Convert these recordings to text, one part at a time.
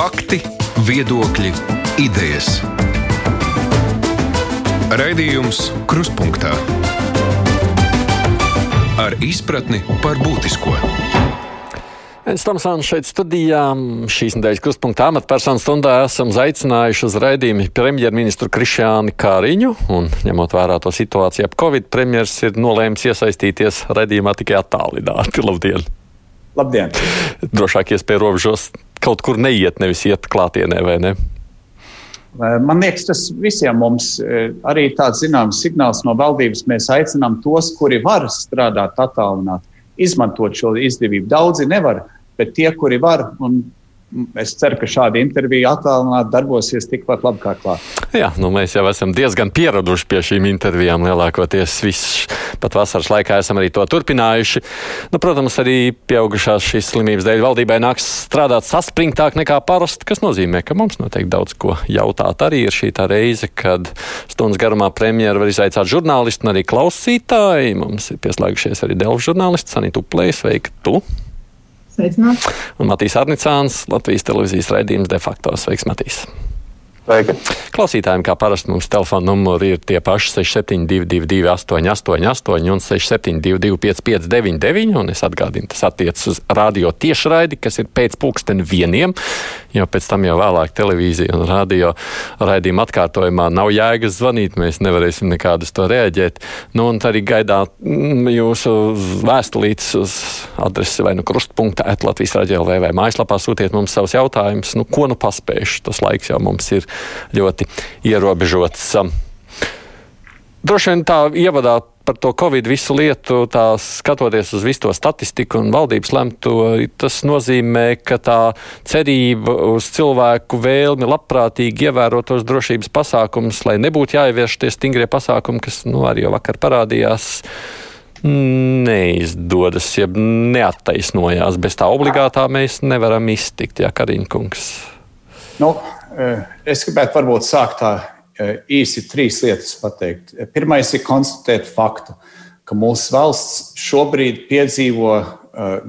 Fakti, viedokļi, idejas. Raidījums Kruspunkta ar izpratni par būtisko. Viens Tomsons šeit studijā. Šīs nedēļas kruspunktā amatpersonu stundā esam aicinājuši uz raidījumu premjerministru Krišānu Kāriņu. Un, ņemot vērā to situāciju ap Covid, premjeras ir nolēmis iesaistīties raidījumā tikai attālināti. Labdien! Labdien! Drošāk iespēja robežos kaut kur neiet, nevis iet klātienē, vai ne? Man liekas, tas visiem mums arī tāds zināms signāls no valdības. Mēs aicinām tos, kuri var strādāt attālināti izmantot šo izdevību. Daudzi nevar, bet tie, kuri var, un Es ceru, ka šāda intervija attālināti darbosies tikpat labi kā klāt. Jā, nu mēs jau esam diezgan pieraduši pie šīm intervijām. Lielākoties viss pat vasaras laikā esam arī to turpinājuši. Nu, protams, arī pieaugušās šīs slimības dēļ valdībai nāks strādāt saspringtāk nekā parasti, kas nozīmē, ka mums noteikti daudz ko jautāt. Arī ir šī tā reize, kad stundas garumā premjera var izaicināt žurnālistu un arī klausītāji. Mums ir pieslēgušies arī Delfu žurnālists Sanita Uplējs. Sveika! Tu? Sveicināts. Un Matīs Arnicāns, Latvijas televīzijas raidījums de facto. Sveiks, Matīs! Sveiki. Klausītājiem, kā parasti, mums telefona numuri ir tie paši 6722, 888, un 672, 559, un es atgādinu, tas attiecas uz radio tiešraidi, kas ir pēc pulksten vieniem, jo pēc tam jau vēlāk televīzija un radio raidījuma atkārtojumā nav jēgas zvanīt, mēs nevarēsim nekādus to reaģēt. Nu, un arī gaidāt mm, jūsu vēstulītes uz adresi vai nu krustpunkta at Latvijas radio vai, vai mājaslapā sūtiet mums savus jautājumus, nu, ko nu paspējuši, tas laiks jau mums ir ļoti ierobežots. Droši vien tā ievadā par to Covid visu lietu, tā skatoties uz visu to statistiku un valdības lemto, tas nozīmē, ka tā cerība uz cilvēku vēlmi labprātīgi ievērot tos drošības pasākumus, lai nebūtu jāievieš tie stingrie pasākumi, kas nu, arī jau vakar parādījās. Neizdodas, jeb neattaisnojās. Bez tā obligātā mēs nevaram iztikt, ja Kariņkungs. Nu, es gribētu varbūt sākt tā īsi trīs lietas pateikt. Pirmais ir konstatēt faktu, ka mūsu valsts šobrīd piedzīvo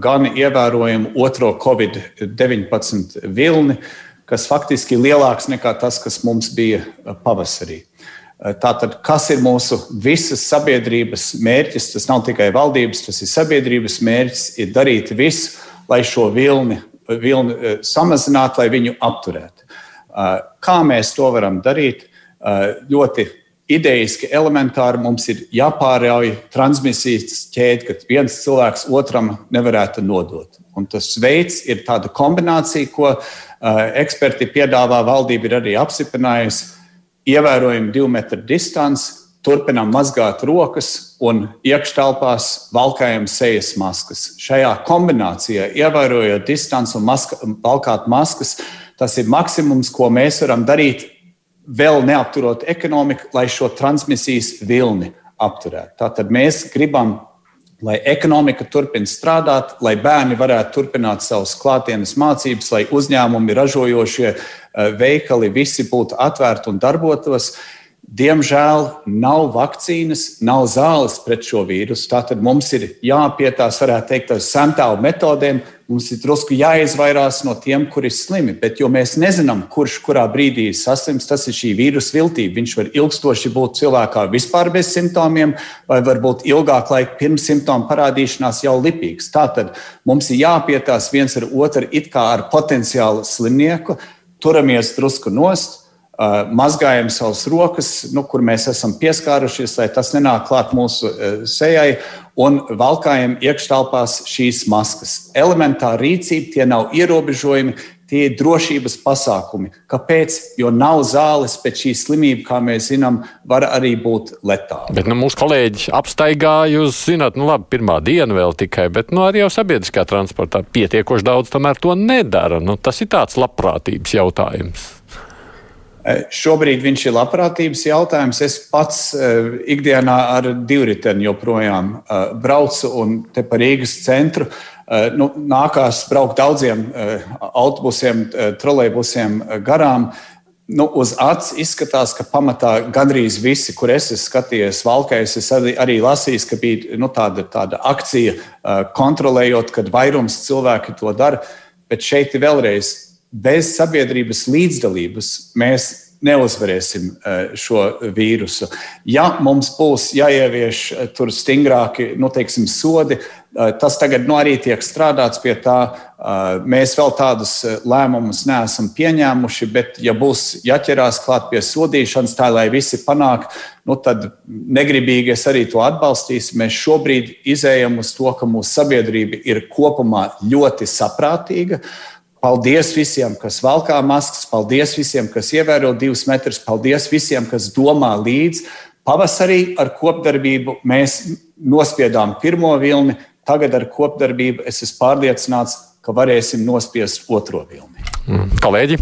gan ievērojumu otro Covid-19 vilni, kas faktiski ir lielāks nekā tas, kas mums bija pavasarī. Tātad, kas ir mūsu visas sabiedrības mērķis? Tas nav tikai valdības, tas ir sabiedrības mērķis, ir darīt visu, lai šo vilni, vilni samazinātu, lai viņu apturētu. Kā mēs to varam darīt? Ļoti idejiski, elementāri mums ir jāpārauj transmisijas ķēde, ka viens cilvēks otram nevarētu nodot. Un tas veids ir tāda kombinācija, ko eksperti piedāvā, valdība ir arī apstiprinājusi. Ievērojami divu metru distanci, turpinām mazgāt rokas un iekštelpās valkājam sejas maskas. Šajā kombinācijā, ievērojot distanci un maska, valkāt maskas, Tas ir maksimums, ko mēs varam darīt, vēl neapturot ekonomiku, lai šo transmisijas vilni apturētu. Tātad mēs gribam, lai ekonomika turpina strādāt, lai bērni varētu turpināt savas klātienes mācības, lai uzņēmumi, ražojošie eh, veikali visi būtu atvērti un darbotos. Diemžēl nav vakcīnas, nav zāles pret šo vīrusu. Tātad mums ir jāpietās, varētu teikt, ar sentālu metodēm. Mums ir drusku jāizvairās no tiem, kuri ir slimi. Bet, jo mēs nezinām, kurš kurā brīdī ir saslims, tas ir šī vīrusu viltība. Viņš var ilgstoši būt cilvēkā vispār bez simptomiem, vai varbūt ilgāk laika pirms simptomu parādīšanās jau lipīgs. Tātad mums ir jāpietās viens ar otru it kā ar potenciālu slimnieku, turamies drusku nost mazgājam savas rokas, nu, kur mēs esam pieskārušies, lai tas nenāk klāt mūsu sejai, un valkājam iekštelpās šīs maskas. Elementāra rīcība, tie nav ierobežojumi, tie ir drošības pasākumi. Kāpēc? Jo nav zāles pēc šīs slimības, kā mēs zinām, var arī būt letāla. Bet nu, mūsu kolēģi apstaigāja, jūs zināt, nu labi, pirmā diena vēl tikai, bet nu, arī jau sabiedriskā transportā pietiekoši daudz tomēr to nedara. Nu, tas ir tāds labprātības jautājums. Eh, šobrīd viņš ir labprātības jautājums. Es pats uh, ikdienā ar divriteni joprojām uh, braucu un te pa Rīgas centru. Uh, nu, nākās braukt daudziem autobusiem, trolejbusiem garām. Nu, uz acis izskatās, ka pamatā gandrīz visi, kur es esmu skatījies, valkājos, es arī, arī lasīju, ka bija nu, tāda, tāda akcija, kontrolējot, kad vairums cilvēki to dara. Bet šeit ir vēlreiz bez sabiedrības līdzdalības mēs neuzvarēsim šo vīrusu. Ja mums būs jāievieš tur stingrāki nu, teiksim, sodi, tas tagad nu, arī tiek strādāts pie tā. Mēs vēl tādus lēmumus neesam pieņēmuši, bet, ja būs jāķerās klāt pie sodīšanas, tā lai visi panāk, nu, tad negribīgi es arī to atbalstīšu. Mēs šobrīd izējam uz to, ka mūsu sabiedrība ir kopumā ļoti saprātīga. Paldies visiem, kas valkā maskas, paldies visiem, kas ievēro divus metrus, paldies visiem, kas domā līdzi. Pavasarī ar kopdarbību mēs nospiedām pirmo vilni, tagad ar kopdarbību es esmu pārliecināts, ka varēsim nospiest otro vilni. Mm. Kolēģi!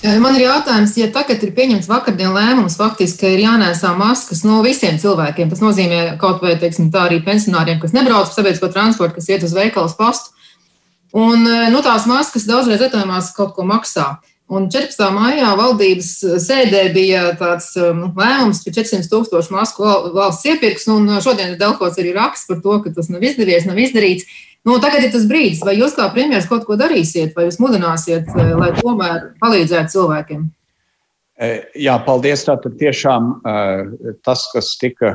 Man ir jautājums, ja tagad ir pieņemts vakardienas lēmums, faktiski ir jānēsā maskas no visiem cilvēkiem. Tas nozīmē kaut vai teiksim, tā arī pensionāriem, kas nebrauc pa sabiedrisko transportu, kas iet uz veikalu pastu. Un e, nu, tās maskas daudzreiz lietojamās kaut ko maksā. Un 14. maijā valdības sēdē bija tāds e, nu, lēmums, ka 400 tūkstošu masku valsts iepirks, un šodien ir Delkots arī raksts par to, ka tas nav izdevies, nav izdarīts. Nu, tagad ir tas brīdis, vai jūs kā premjerministrs kaut ko darīsiet, vai jūs mudināsiet, e, lai tomēr palīdzētu cilvēkiem? Jā, paldies. Tātad tiešām tas, kas tika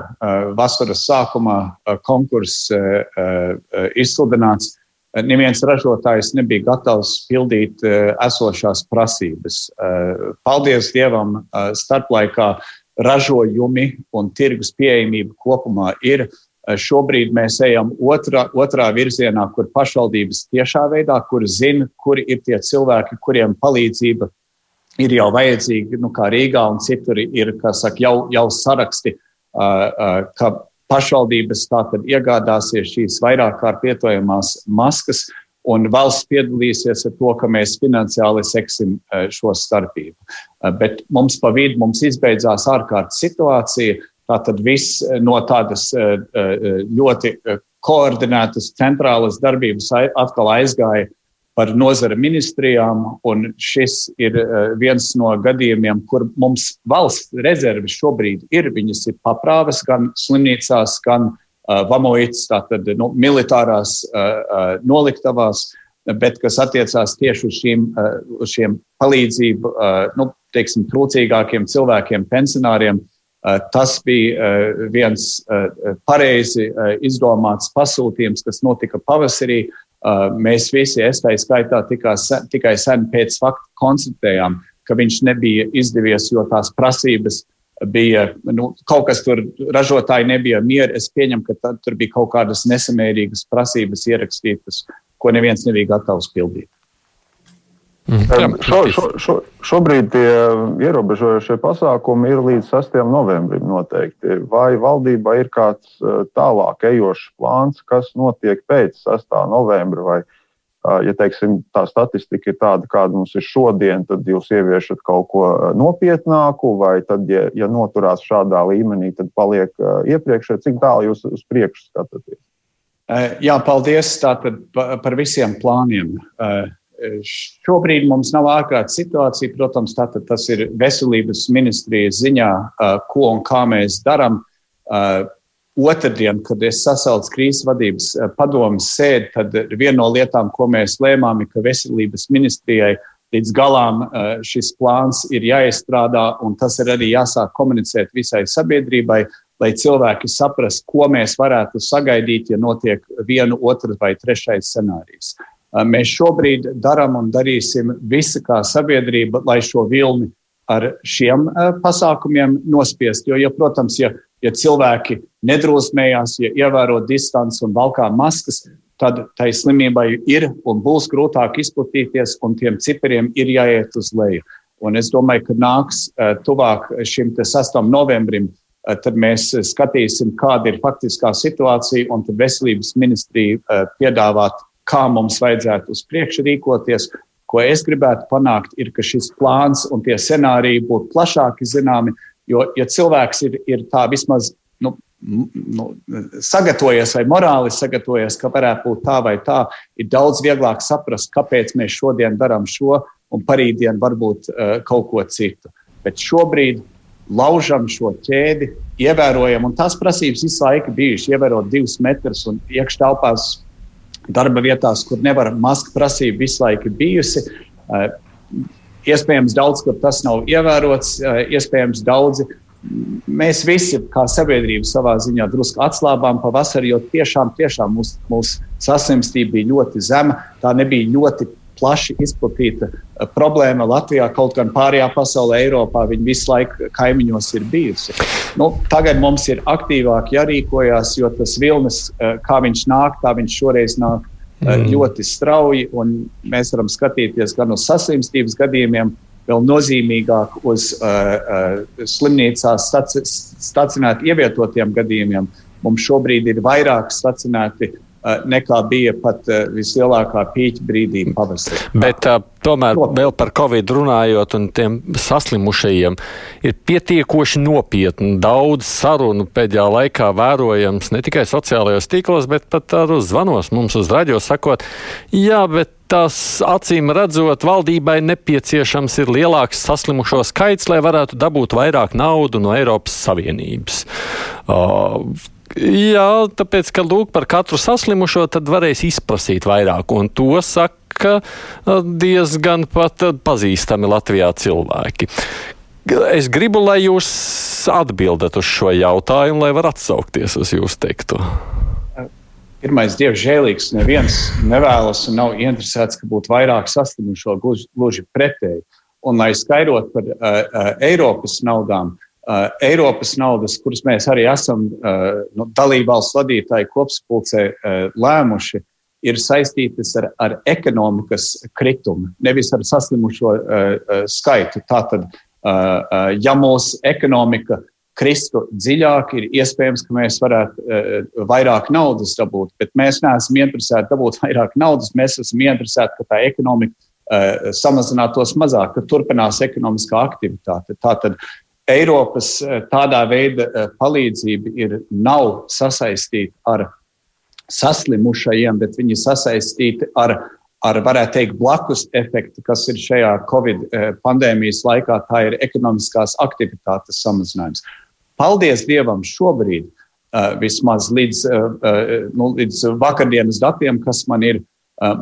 vasaras sākumā konkurss izsludināts, neviens ražotājs nebija gatavs pildīt eh, esošās prasības. Eh, paldies Dievam, eh, starplaikā ražojumi un tirgus pieejamība kopumā ir. Šobrīd mēs ejam otrā, otrā virzienā, kur pašvaldības tiešā veidā, kur zina, kuri ir tie cilvēki, kuriem palīdzība ir jau vajadzīga, nu, kā Rīgā un citur ir, kā saka, jau, jau saraksti, ka pašvaldības tātad iegādāsies šīs vairāk kārt lietojamās maskas, un valsts piedalīsies ar to, ka mēs finansiāli seksim e, šo starpību. E, bet mums pa vidu mums izbeidzās ārkārtas situācija, tātad viss no tādas e, ļoti koordinētas centrālas darbības atkal aizgāja par nozara ministrijām, šis ir eh, viens no gadījumiem, kur mums valsts rezerves šobrīd ir. Viņas ir paprāvas gan slimnīcās, gan uh, vamoītas, tātad nu, militārās uh, noliktavās, bet kas attiecās tieši uz šīm, uz šiem palīdzību, nu, teiksim, trūcīgākiem cilvēkiem, pensionāriem. Tas bija viens pareizi izdomāts pasūtījums, kas notika pavasarī. Uh, mēs visi, es tā skaitā, sen, tikai sen pēc fakta konstatējām, ka viņš nebija izdevies, jo tās prasības bija, nu, kaut kas tur ražotāji nebija mieri. Es pieņemu, ka tad, tur bija kaut kādas nesamērīgas prasības ierakstītas, ko neviens nebija gatavs pildīt. Mm. Šo, šo, šo, šobrīd tie ierobežojošie pasākumi ir līdz 6. novembrim noteikti. Vai valdībā ir kāds e, tālāk ejošs plāns, kas notiek pēc 6. novembra? Vai, ja teiksim, tā statistika ir tāda, kāda mums ir šodien, tad jūs ieviešat kaut ko e, nopietnāku, vai tad, ja, ja noturās šādā līmenī, tad paliek e, iepriekšējā, cik tālu jūs uz priekšu skatāties? Jā, paldies tātad par visiem plāniem. Šobrīd mums nav ārkārtas situācija. Protams, tātad tas ir veselības ministrijas ziņā, ko un kā mēs darām. Otradien, kad es sasaucu krīzes vadības padomus sēdi, tad viena no lietām, ko mēs lēmām, ir, ka veselības ministrijai līdz galam šis plāns ir jāizstrādā, un tas ir arī jāsāk komunicēt visai sabiedrībai, lai cilvēki saprastu, ko mēs varētu sagaidīt, ja notiek viena, otra vai trešais scenārijs. Mēs šobrīd darām un darīsim visu kā sabiedrība, lai šo vilni ar šiem pasākumiem nospiest. Jo, ja, protams, ja, ja cilvēki nedrosmējās, ja ievēro distanci un valkā maskas, tad tai slimībai ir un būs grūtāk izplatīties, un tiem cipariem ir jāiet uz leju. Un es domāju, ka nāks tuvāk šim 6. novembrim, tad mēs skatīsim, kāda ir faktiskā situācija, un tad veselības ministrija piedāvāt kā mums vajadzētu uz priekšu rīkoties. Ko es gribētu panākt, ir, ka šis plāns un tie scenāriji būtu plašāki zināmi, jo, ja cilvēks ir, ir tā vismaz nu, nu, sagatavojies vai morāli sagatavojies, ka varētu būt tā vai tā, ir daudz vieglāk saprast, kāpēc mēs šodien darām šo un parīdien varbūt uh, kaut ko citu. Bet šobrīd laužam šo ķēdi, ievērojam, un tās prasības visu laiku bijušas, ievērot divus metrus un iekštelpās darba vietās, kur nevar maska prasība visu laiku bijusi. Iespējams, daudz, kur tas nav ievērots, iespējams, daudzi mēs visi, kā sabiedrība, savā ziņā drusku atslābām pavasarī, jo tiešām, tiešām mūsu mūs saslimstība bija ļoti zema. Tā nebija ļoti plaši izplatīta eh, problēma Latvijā, kaut gan pārējā pasaulē, Eiropā viņa visu laiku kaimiņos ir bijusi. Nu, tagad mums ir aktīvāk jārīkojas, jo tas vilnis, eh, kā viņš nāk, tā viņš šoreiz nāk eh, mm. ļoti strauji. Mēs varam skatīties gan uz saslimstības gadījumiem, vēl nozīmīgāk uz uh, uh, slimnīcās staci stacionēti ievietotiem gadījumiem. Mums šobrīd ir vairāk stacionēti uh, nekā bija pat uh, vislielākā pīķa brīdī pavasarī. Bet uh, tomēr vēl par covid runājot un tiem saslimušajiem, ir pietiekoši nopietni daudz sarunu pēdējā laikā vērojams ne tikai sociālajos tīklos, bet pat arī uz zvanos mums uz raģio sakot, jā, bet tas acīm redzot, valdībai nepieciešams ir lielāks saslimušo skaits, lai varētu dabūt vairāk naudu no Eiropas Savienības. Uh, Jā, tāpēc, ka lūk, par katru saslimušo tad varēs izprasīt vairāk, un to saka diezgan pat pazīstami Latvijā cilvēki. Es gribu, lai jūs atbildat uz šo jautājumu, lai var atsaukties uz jūsu teikto. Pirmais, Dievs, žēlīgs. Neviens nevēlas un nav interesēts, ka būtu vairāk saslimušo, gluži, pretēji. Un, lai skaidrotu par uh, uh, Eiropas naudām, uh, Eiropas naudas, kuras mēs arī esam uh, nu, dalībvalsts vadītāji kopsapulcē uh, lēmuši, ir saistītas ar, ar ekonomikas kritumu, nevis ar saslimušo uh, uh, skaitu. Tātad, uh, ja mūsu ekonomika kristu dziļāk, ir iespējams, ka mēs varētu vairāk naudas dabūt, bet mēs neesam interesēti dabūt vairāk naudas. Mēs esam interesēti, ka tā ekonomika samazinātos mazāk, ka turpinās ekonomiskā aktivitāte. Tātad Eiropas uh, tādā veida uh, palīdzība ir, nav sasaistīta ar saslimušajiem, bet viņi sasaistīti ar ar, varētu teikt, blakus efektu, kas ir šajā Covid pandēmijas laikā, tā ir ekonomiskās aktivitātes samazinājums. Paldies Dievam šobrīd, vismaz līdz, nu, līdz vakardienas datiem, kas man ir,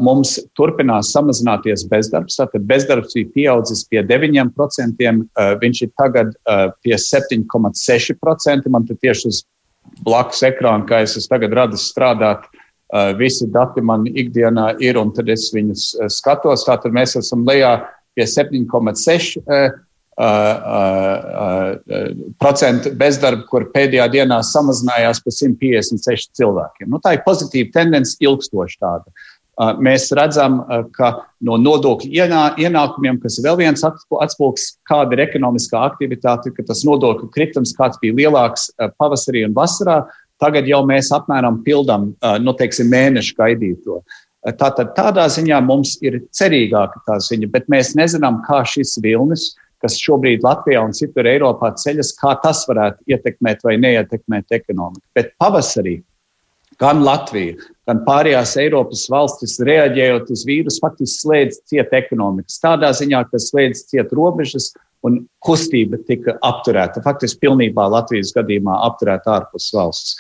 mums turpinās samazināties bezdarbs. Tātad bezdarbs bija pieaudzis pie 9%, viņš ir tagad pie 7,6%. Man te tieši uz blakus ekrāna, kā es esmu tagad radis strādāt, visi dati man ikdienā ir, un tad es viņus skatos. Tātad mēs esam lejā pie 7,6% procentu bezdarba, kur pēdējā dienā samazinājās par 156 cilvēkiem. Nu, tā ir pozitīva tendence, ilgstoša tāda. Mēs redzam, ka no nodokļu ienākumiem, kas ir vēl viens atspūgs, kāda ir ekonomiskā aktivitāte, ka tas nodokļu kritums, kāds bija lielāks pavasarī un vasarā, tagad jau mēs apmēram pildām, nu, teiksim, mēnešu gaidīto. Tātad tādā ziņā mums ir cerīgāka tā ziņa, bet mēs nezinām, kā šis vilnis kas šobrīd Latvijā un citur Eiropā ceļas, kā tas varētu ietekmēt vai neietekmēt ekonomiku. Bet pavasarī gan Latvija, gan pārējās Eiropas valstis, reaģējot uz vīrusu, faktiski slēdz ciet ekonomikas. Tādā ziņā, ka slēdz ciet robežas un kustība tika apturēta. Faktiski pilnībā Latvijas gadījumā apturēta ārpus valsts.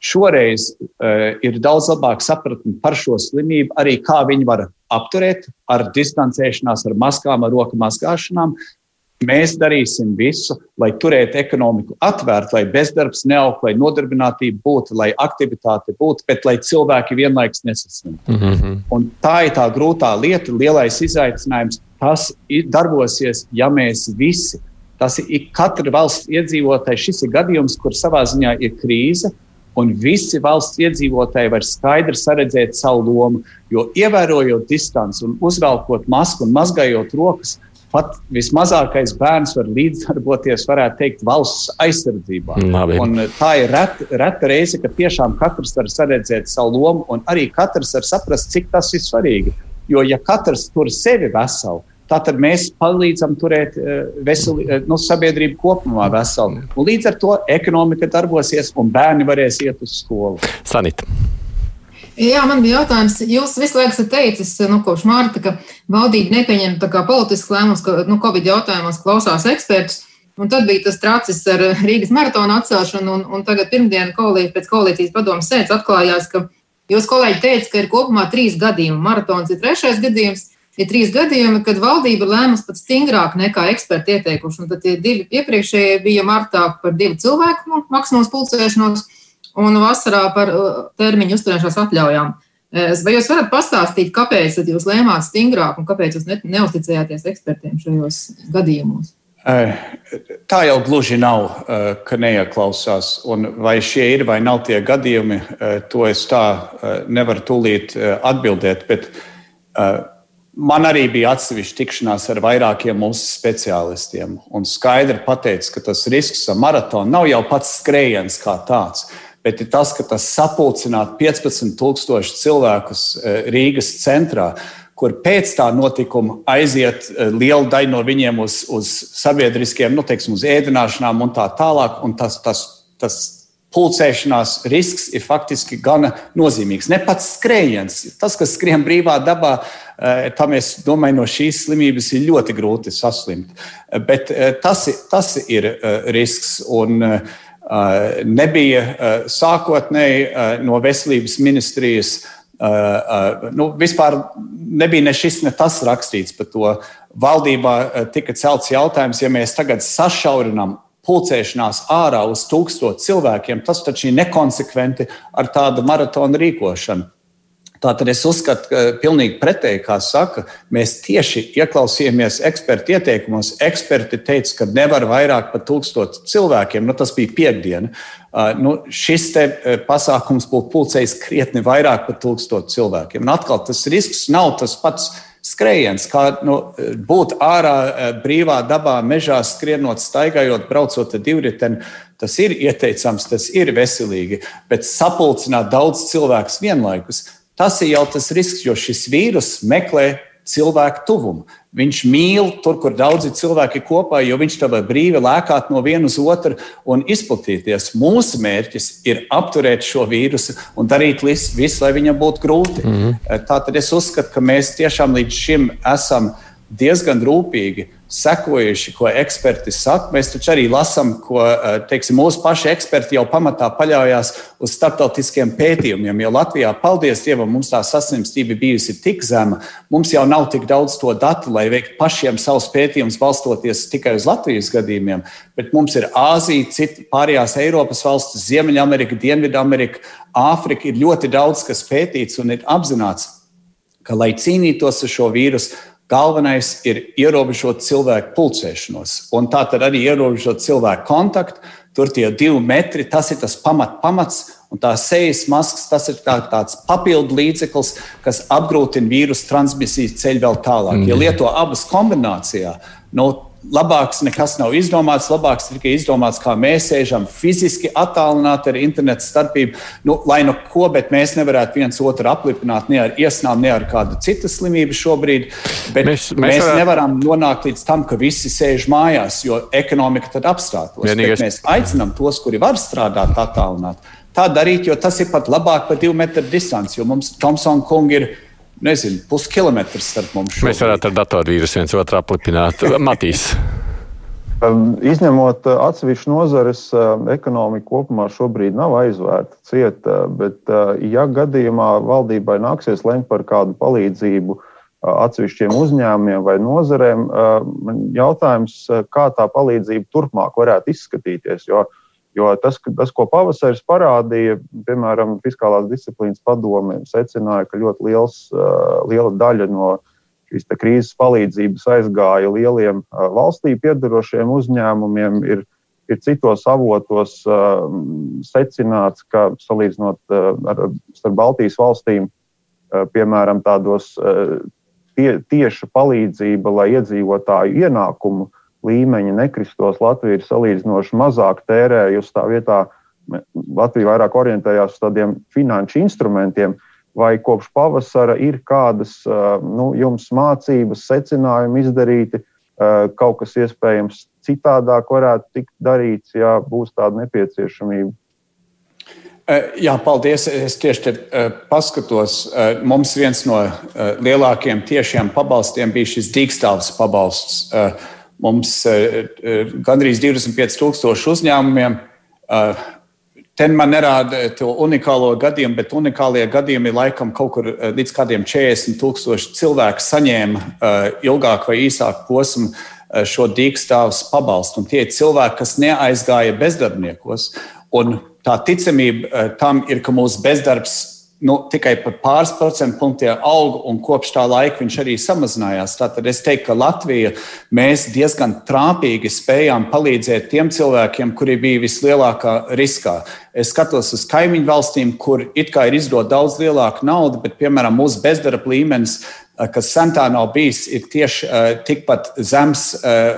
Šoreiz uh, ir daudz labāka sapratne par šo slimību, arī kā viņi var apturēt ar distancēšanās, ar maskām, ar roku mazgāšanām, Mēs darīsim visu, lai turētu ekonomiku atvērtu, lai bezdarbs neaugtu, lai nodarbinātība būtu, lai aktivitāte būtu, bet lai cilvēki vienlaikus nesaslimtu. Mm -hmm. Un tā ir tā grūtā lieta, lielais izaicinājums. Tas darbosies, ja mēs visi, tas ir katra valsts iedzīvotāja, šis ir gadījums, kur savā ziņā ir krīze. Un visi valsts iedzīvotāji var skaidri saredzēt savu lomu, jo ievērojot distanci un uzvelkot masku un mazgājot rokas, pat vismazākais bērns var līdzdarboties, varētu teikt, valsts aizsardzībā. Tā ir reta, reta reize, ka tiešām katrs var saredzēt savu lomu, un arī katrs var saprast, cik tas ir svarīgi. Jo, ja katrs tur sevi veselu, tad mēs palīdzam turēt eh, veseli, eh, nu, sabiedrību kopumā veselu. Un līdz ar to ekonomika darbosies, un bērni varēs iet uz skolu. Sanita. Jā, man bija jautājums. Jūs visu laiku esat teicis, nu, kopš mārta, ka valdība nepieņem politisku lēmumus, ka nu, Covid jautājumos klausās ekspertus. Un tad bija tas tracis ar Rīgas maratonu atcelšanu, un, un tagad pirmdienā koalī, pēc koalīcijas padomu sēdes atklājās, ka jūs kolēģi teica, ka ir kopumā trīs gadījumi. Maratons ir trešais gadījums, ir trīs gadījumi, kad valdība lēmusi pat stingrāk nekā eksperti ieteikuši. Un tad tie divi iepriekšējie bija martā par divu cilvēku maksimums pulcēšanos un vasarā par termiņu uzturēšanās atļaujām. Vai jūs varat pastāstīt, kāpēc jūs lēmāt stingrāk un kāpēc jūs neusticējāties ekspertiem šajos gadījumos? Tā jau gluži nav, ka neieklausās. Un vai šie ir vai nav tie gadījumi, to es tā nevaru tūlīt atbildēt. Bet man arī bija atsevišķa tikšanās ar vairākiem mūsu speciālistiem. Un skaidri pateica, ka tas risks ar maratonu nav jau pats skrējiens kā tāds. Bet ir tas, ka tas sapulcināt 15,000 cilvēkus Rīgas centrā, kur pēc tā notikuma aiziet eh, liela daļa no viņiem uz, uz sabiedriskiem, nu, teiksim, uz ēdināšanām un tā tālāk. Un tas, tas, tas pulcēšanās risks ir faktiski gana nozīmīgs. Ne pats skrējiens, tas, kas skrien brīvā dabā, eh, tam es domāju, no šīs slimības ir ļoti grūti saslimt. Bet eh, tas, tas ir risks. Un, nebija sākotnēji no veselības ministrijas Uh, uh, nu, vispār nebija ne šis, ne tas rakstīts par to. Valdībā uh, tika celts jautājums, ja mēs tagad sašaurinām pulcēšanās ārā uz tūkstošu cilvēkiem, tas taču ir nekonsekventi ar tādu maratonu rīkošanu. Tātad es uzskatu, ka pilnīgi pretēji, kā saka, mēs tieši ieklausījāmies ekspertu ieteikumos. Eksperti teica, ka nevar vairāk par tūkstošu cilvēkiem. Nu, tas bija piekdiena. Nu, šis uh, pasākums būtu pulcējis krietni vairāk par tūkstošu cilvēkiem. Un atkal tas risks nav tas pats skrējiens, kā nu, būt ārā brīvā dabā, mežā, skrienot, staigājot, braucot ar divriteni. Tas ir ieteicams, tas ir veselīgi, bet sapulcināt daudz cilvēku vienlaikus Tas ir jau tas risks, jo šis vīrus meklē cilvēku tuvumu. Viņš mīl tur, kur daudzi cilvēki ir kopā, jo viņš tam var brīvi lēkāt no viena uz otru un izplatīties. Mūsu mērķis ir apturēt šo vīrusu un darīt visu, lai viņam būtu grūti. Mm -hmm. Tātad es uzskatu, ka mēs tiešām līdz šim esam diezgan rūpīgi sekojuši, ko eksperti saka. Mēs taču arī lasām, ko eh, teiksim, mūsu paši eksperti jau pamatā paļaujas uz starptautiskiem pētījumiem. Jo Latvijā, paldies Dievam, mums tā saslimstība bijusi tik zema. Mums jau nav tik daudz to datu, lai veiktu pašiem savus pētījumus, balstoties tikai uz Latvijas gadījumiem. Bet mums ir Āzija, citi pārējās Eiropas valstis, Ziemeļamerika, Dienvidamerika, Āfrika. Ir ļoti daudz, kas pētīts un ir apzināts, ka, lai cīnītos ar šo vīrusu, Galvenais ir ierobežot cilvēku pulcēšanos, un tā tad arī ierobežot cilvēku kontaktu. Tur tie divi metri, tas ir tas pamat, pamats, un tā sejas maskas, tas ir tā, tāds papildu līdzeklis, kas apgrūtina vīrusu transmisiju ceļu vēl tālāk. Ja lieto abas kombinācijā, nu, labāks nekas nav izdomāts. Labāks ir tikai izdomāts, kā mēs sēžam fiziski attālināti ar internetu starpību. Nu, lai nu ko, bet mēs nevarētu viens otru aplipināt ne ar iesnām, ne ar kādu citu slimību šobrīd. Bet mēs, mēs, mēs varētu... nevaram nonākt līdz tam, ka visi sēž mājās, jo ekonomika tad apstātos. Vienīgais... Mēs aicinām tos, kuri var strādāt attālināti, tā darīt, jo tas ir pat labāk par divu metru distanci, jo mums Tomsona kungi ir nezinu, puskilometrs starp mums. Šobrīd. Mēs varētu ar datorvīrusu viens otru aplipināt. Matīs. Izņemot uh, atsevišķu nozares, uh, ekonomika kopumā šobrīd nav aizvērta cieta, bet, uh, ja gadījumā valdībai nāksies lemt par kādu palīdzību atsevišķiem uzņēmumiem vai nozarēm, jautājums, kā tā palīdzība turpmāk varētu izskatīties. Jo uh, Jo tas, tas, ko pavasaris parādīja, piemēram, fiskālās disciplīnas padome secināja, ka ļoti liels, liela daļa no šīs krīzes palīdzības aizgāja lieliem valstī piedarošiem uzņēmumiem. Ir, ir citos avotos secināts, ka salīdzinot ar starp Baltijas valstīm, piemēram, tādos tie, tieša palīdzība, lai iedzīvotāju ienākumu līmeņi nekristos. Latvija ir salīdzinoši mazāk tērējusi tā vietā. Latvija vairāk orientējās uz tādiem finanšu instrumentiem, vai kopš pavasara ir kādas nu, jums mācības, secinājumi izdarīti, kaut kas iespējams citādāk varētu tikt darīts, ja būs tāda nepieciešamība. Jā, paldies. Es tieši te paskatos. Mums viens no lielākajiem tiešiem pabalstiem bija šis dīkstāvs pabalsts Mums eh, eh, gandrīz 25,000 uzņēmumiem eh, Ten man nerāda to unikālo gadījumu, bet unikālie gadījumi laikam kaut kur līdz kādiem 40 tūkstoši cilvēku saņēma ilgāk vai īsāk posmu šo dīkstāvus pabalstu. Un tie ir cilvēki, kas neaizgāja bezdarbniekos. Un tā ticamība tam ir, ka mūsu bezdarbs nu, tikai par pāris procentu punktiem auga, un kopš tā laika viņš arī samazinājās. Tātad es teiktu, ka Latvija diezgan trāpīgi spējām palīdzēt tiem cilvēkiem, kuri bija vislielākā riskā. Es skatos uz kaimiņu valstīm, kur it kā ir izdota daudz lielāka nauda, bet, piemēram, mūsu bezdarba līmenis kas sen tā nav bijis, ir tieši tikpat zems,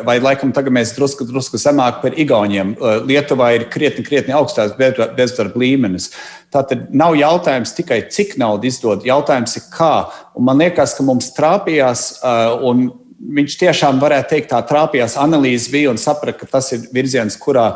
vai laikam tagad mēs drusku, drusku zemāk par Igauniem. Lietuvā ir krietni, krietni augstāks bezdarba līmenis. Tātad nav jautājums tikai, cik naudu izdod, jautājums ir kā. Un man liekas, ka mums trāpījās, un viņš tiešām varētu teikt, tā trāpījās analīze bija un saprata, ka tas ir virziens, kurā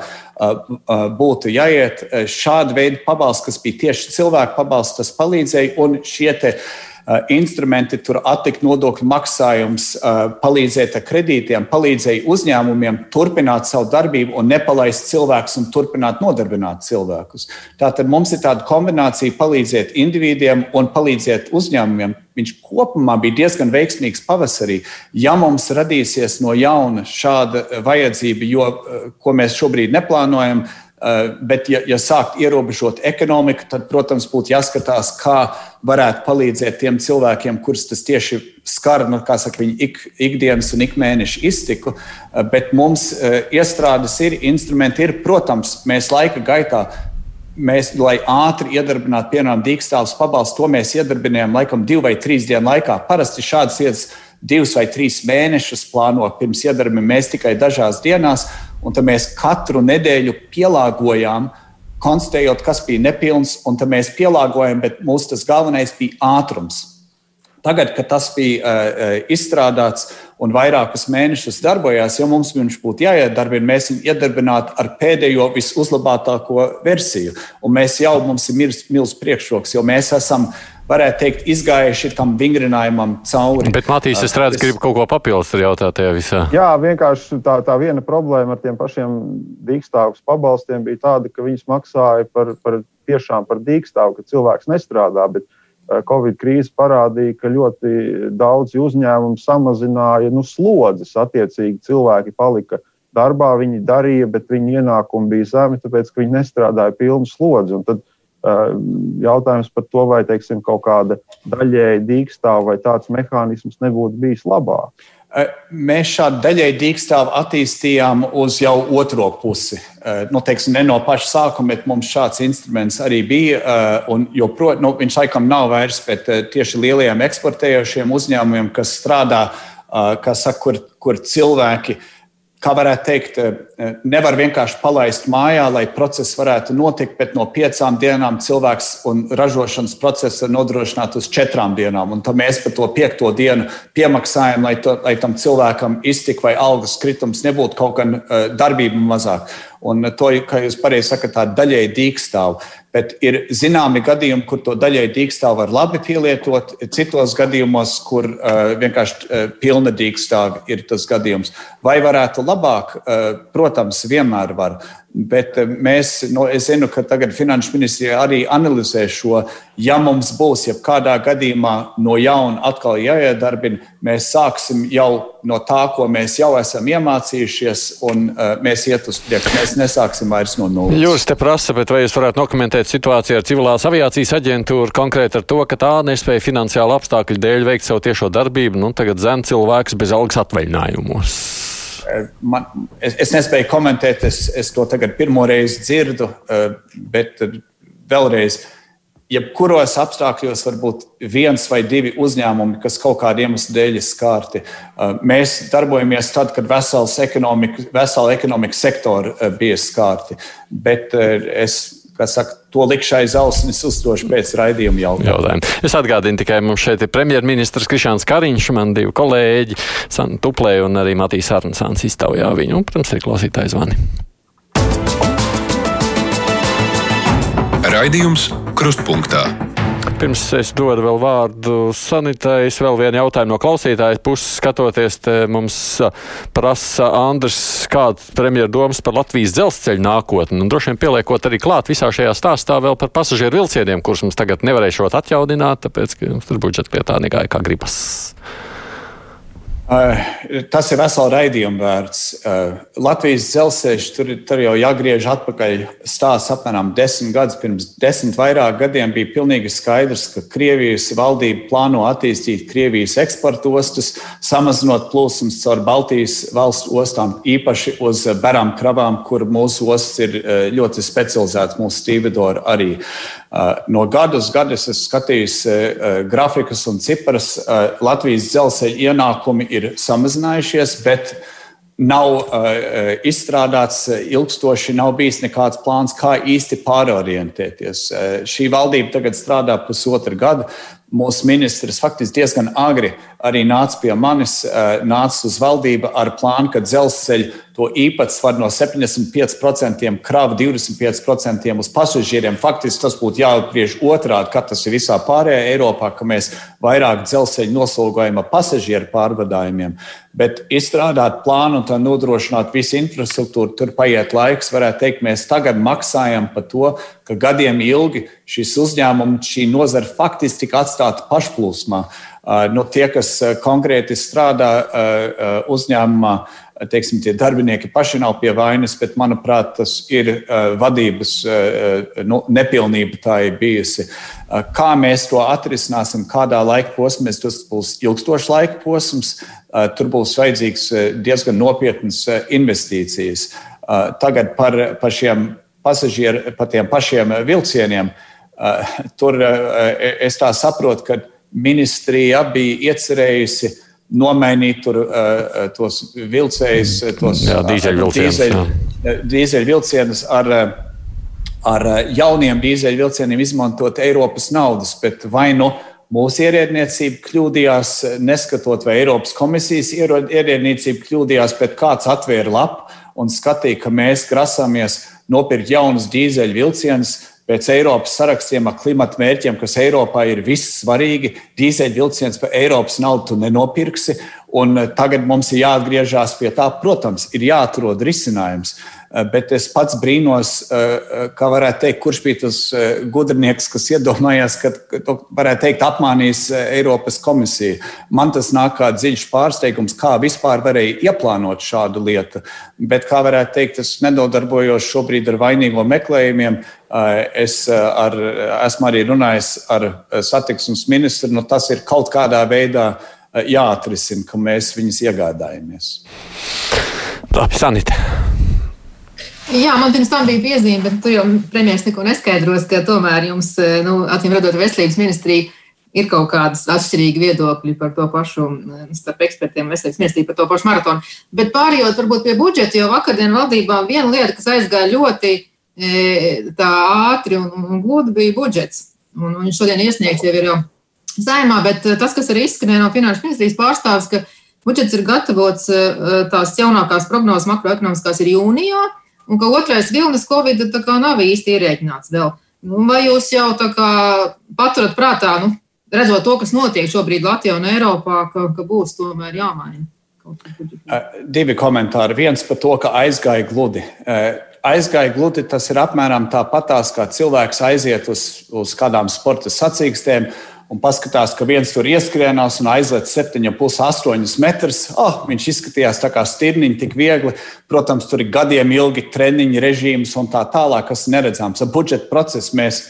būtu jāiet. Šāda veida pabalsts, kas bija tieši cilvēku pabalsts, tas palīdzēja. Un šie te, uh, instrumenti, tur atlikt nodokļu maksājums, eh, palīdzēt ar kredītiem, palīdzēja uzņēmumiem turpināt savu darbību un nepalaist cilvēkus un turpināt nodarbināt cilvēkus. Tātad mums ir tāda kombinācija palīdzēt individiem un palīdzēt uzņēmumiem. Viņš kopumā bija diezgan veiksmīgs pavasarī. Ja mums radīsies no jauna šāda vajadzība, jo, eh, ko mēs šobrīd neplānojam, bet, ja, ja sākt ierobežot ekonomiku, tad, protams, būtu jāskatās, kā varētu palīdzēt tiem cilvēkiem, kurus tas tieši skar, nu, kā saka, viņu ik, ikdienas un ikmēneša iztiku. Eh, bet mums eh, iestrādes ir, instrumenti ir, protams, mēs laika gaitā. Mēs, lai ātri iedarbinātu, piemēram, dīkstāvus pabalstu, to mēs iedarbinājām laikam divu vai trīs dienu laikā. Parasti šādas lietas divus vai trīs mēnešus plāno pirms iedarbina mēs tikai dažās dienās. Un tad mēs katru nedēļu pielāgojām, konstatējot, kas bija nepilns, un tad mēs pielāgojam, bet mūsu tas galvenais bija ātrums. Tagad, kad tas bija uh, izstrādāts un vairākus mēnešus darbojās, ja mums viņš būtu jāiedarbina, mēs viņu iedarbinātu ar pēdējo vislabākāko versiju. Un mēs jau mums ir milzīgs priekšroks, jo mēs esam uh, varētu teikt, izgājuši tam vingrinājumam cauri. Bet, Matīs, es redzu, ka grib kaut ko papildus jautāt tajā visā. Jā, vienkārši tā, tā viena problēma ar tiem pašiem dīkstāvus pabalstiem bija tāda, ka viņas maksāja par, par tiešām par dīkstāvu, ka cilvēks nestrādā. Bet, Covid krīze parādīja, ka ļoti daudzi uzņēmumi samazināja nu, slodzes. Attiecīgi cilvēki palika darbā, viņi darīja, bet viņu ienākumi bija zemi, tāpēc ka viņi nestrādāja pilnu slodzi. Un tad Jautājums par to, vai teiksim, kaut kāda daļēji dīkstāva vai tāds mehānisms nebūtu bijis labāks. Mēs šādu daļēju dīkstāvu attīstījām uz jau otro pusi. Nu, teiksim, ne no paša sākuma, bet mums šāds instruments arī bija. Un, jopro, nu, viņš laikam nav vairs, bet tieši lielajiem eksportējošiem uzņēmumiem, kas strādā, kas saka, kur, kur cilvēki ir kā varētu teikt, eh, nevar vienkārši palaist mājā, lai process varētu notikt, bet no piecām dienām cilvēks un ražošanas process ir nodrošināts uz četrām dienām. Un tad mēs par to piekto dienu piemaksājam, lai, to, lai tam cilvēkam iztik vai algas kritums nebūtu kaut gan eh, darbība mazāk. Un to, kā jūs pareizi sakat, tā daļēji dīkstāv. Bet ir zināmi gadījumi, kur to daļēji dīkstāvu var labi pielietot, citos gadījumos, kur uh, vienkārši uh, pilna dīkstāve ir tas gadījums. Vai varētu labāk? Uh, protams, vienmēr var. Bet uh, mēs, no, es zinu, ka tagad Finanšu ministrija arī analizē šo, ja mums būs jebkādā gadījumā no jauna atkal jāiedarbina, mēs sāksim jau no tā, ko mēs jau esam iemācījušies, un uh, mēs iet uz priekšu. Mēs nesāksim vairs no nulles. Jūs te prasa, bet vai jūs varētu nokomentēt? konkrēta situācija ar civilās aviācijas aģentūru, konkrēti ar to, ka tā nespēja finansiālu apstākļu dēļ veikt savu tiešo darbību, nu tagad zem cilvēks bez algas atvaļinājumos. Eh, man, es, es nespēju komentēt, es, es to tagad pirmo reizi dzirdu, eh, bet eh, vēlreiz, jebkuros apstākļos var būt viens vai divi uzņēmumi, kas kaut kādiem iemeslu dēļ ir skārti. Mēs darbojamies tad, kad vesels ekonomika, vesela ekonomikas sektora bija skārti. Bet es kā saka, to likšu aiz ausnes uzstoši pēc raidījuma jautājuma. Es atgādinu tikai, mums šeit ir premjerministrs Krišāns Kariņš, man divi kolēģi, Santa Tuplē un arī Matīs Arnsāns iztaujā viņu, un, protams, arī klausītājs zvani. Raidījums Krustpunktā. Pirms es dodu vēl vārdu sanitājas, vēl vienu jautājumu no klausītājas puses skatoties, mums prasa Andrs, kāds premjera domas par Latvijas dzelzceļa nākotni. Un droši vien pieliekot arī klāt visā šajā stāstā vēl par pasažieru vilcieniem, kurus mums tagad nevarēšot atjaudināt, tāpēc, ka mums tur budžeta lietā negāja kā gribas. Tas ir vesela raidījuma vērts. Latvijas dzelzceļš tur, tur jau jāgriež atpakaļ. Stāsts apmēram desmit gadus. Pirms desmit vairāk gadiem bija pilnīgi skaidrs, ka Krievijas valdība plāno attīstīt Krievijas eksporta ostas, samazinot plūsmas caur Baltijas valstu ostām, īpaši uz berām kravām, kur mūsu ostas ir ļoti specializētas, mūsu stīvedori arī. No gada uz gadu es skatīju grafikus un ciprus. Latvijas dzelzceļa ienākumi ir samazinājušies, bet nav izstrādāts ilgstoši, nav bijis nekāds plāns, kā īsti pārorientēties. Šī valdība tagad strādā pusotru gadu. Mūsu ministrs faktiski diezgan agri arī nāca pie manis, nāca uz valdību ar plānu, ka dzelzceļa to īpatsvaru no 75% kravu 25% uz pasažieriem. Faktiski tas būtu jāatgriež otrādi, kā tas ir visā pārējā Eiropā, ka mēs vairāk dzelzceļu noslogojam ar pasažieru pārvadājumiem. Bet izstrādāt plānu un nodrošināt visu infrastruktūru, tur paiet laiks. Varētu teikt, mēs tagad maksājam par to, ka gadiem ilgi šis uzņēmums, šī nozara faktiski tika atstāta pašplūsmā. Nu, tie, kas konkrēti strādā uzņēmumā, teiksim, tie darbinieki paši nav pie vainas, bet, manuprāt, tas ir vadības nu, nepilnība tā ir bijusi. Kā mēs to atrisināsim, kādā laika posmā, tas būs ilgstošs laika posms, tur būs vajadzīgs diezgan nopietnas investīcijas. Tagad par, par šiem pasažieru, par tiem pašiem vilcieniem, tur es tā saprotu, ka ministrija bija iecerējusi nomainīt tur, uh, tos vilcējus, tos dīzeļvilcienus ar, ar jauniem dīzeļvilcieniem, izmantot Eiropas naudas. Bet vai nu mūsu ierēdniecība kļūdījās, neskatot, vai Eiropas komisijas ierēdniecība kļūdījās, bet kāds atvēra lapu un skatīja, ka mēs grasāmies nopirkt jaunus dīzeļvilcienus pēc Eiropas sarakstiem ar klimata mērķiem, kas Eiropā ir vissvarīgi. Dīzeļvilciens par Eiropas naudu tu nenopirksi, un tagad mums ir jāatgriežas pie tā. Protams, ir jāatrod risinājums. Eh, bet es pats brīnos, eh, kā varētu teikt, kurš bija tas gudrnieks, kas iedomājās, ka to varētu teikt, apmānījis Eiropas komisiju. Man tas nāk kā dziļš pārsteigums, kā vispār varēja ieplānot šādu lietu. Bet, kā varētu teikt, es nedodarbojos šobrīd ar vainīgo meklējumiem. Es ar, esmu arī runājis ar satiksmes ministru. Nu, tas ir kaut kādā veidā jāatrisina, ka mēs viņus iegādājamies. Labi, Sanita. Jā, man pirms tam bija piezīme, bet tur jau premjerministrs neko neskaidros, ka tomēr jums, nu, acīm redzot, veselības ministrija ir kaut kādas atšķirīgas viedokļi par to pašu, starp ekspertiem, veselības ministrija par to pašu maratonu. Bet pārējot varbūt pie budžeta, jo vakardien valdībā viena lieta, kas aizgāja ļoti E, tā ātri un, un gludi bija budžets. Un, un šodien iesniegts jau ir jau saimā, bet e, tas, kas arī izskanēja no Finanšu ministrijas pārstāvs, ka budžets ir gatavots, e, tās jaunākās prognozes makroekonomiskās ir jūnijā, un ka otrais vilnis Covid nav īsti ierēķināts vēl. Nu, vai jūs jau paturat prātā, nu, redzot to, kas notiek šobrīd Latvijā un Eiropā, ka, ka būs tomēr jāmaina? Divi komentāri. Viens par to, ka aizgāja gludi aizgāja gludi, tas ir apmēram tāpatās, kā cilvēks aiziet uz, uz kādām sporta sacīkstēm un paskatās, ka viens tur ieskrienās un aizlec 7,5, 8 metrus. Oh, viņš izskatījās tā kā stirniņš, tik viegli. Protams, tur ir gadiem ilgi treniņu režīms un tā tālāk, kas neredzams. Ar budžeta procesu mēs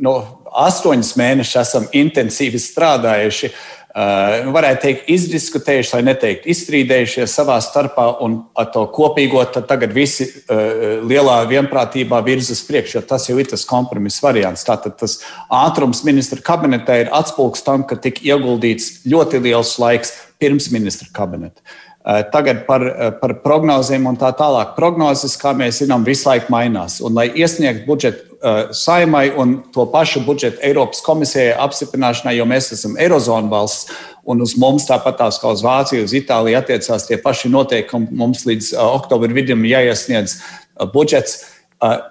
no astoņus mēnešus esam intensīvi strādājuši. Uh, varētu teikt, izdiskutējuši, lai neteikt, izstrīdējušies savā starpā, un ar to kopīgo tagad visi uh, lielā vienprātībā virzas priekš, jo tas jau ir tas kompromiss variants. Tātad tas ātrums ministra kabinetā ir atspūgs tam, ka tika ieguldīts ļoti liels laiks pirms ministra kabineta. Uh, tagad par, uh, par prognozēm un tā tālāk. Prognozes, kā mēs zinām, visu laiku mainās. Un, lai iesniegtu budžetu Uh, saimai un to pašu budžetu Eiropas komisijai apstiprināšanai, jo mēs esam Eirozona valsts un uz mums tāpat tās kā uz Vāciju, uz Itāliju attiecās tie paši noteikumi. Mums līdz uh, oktobra vidum jāiesniedz uh, budžets.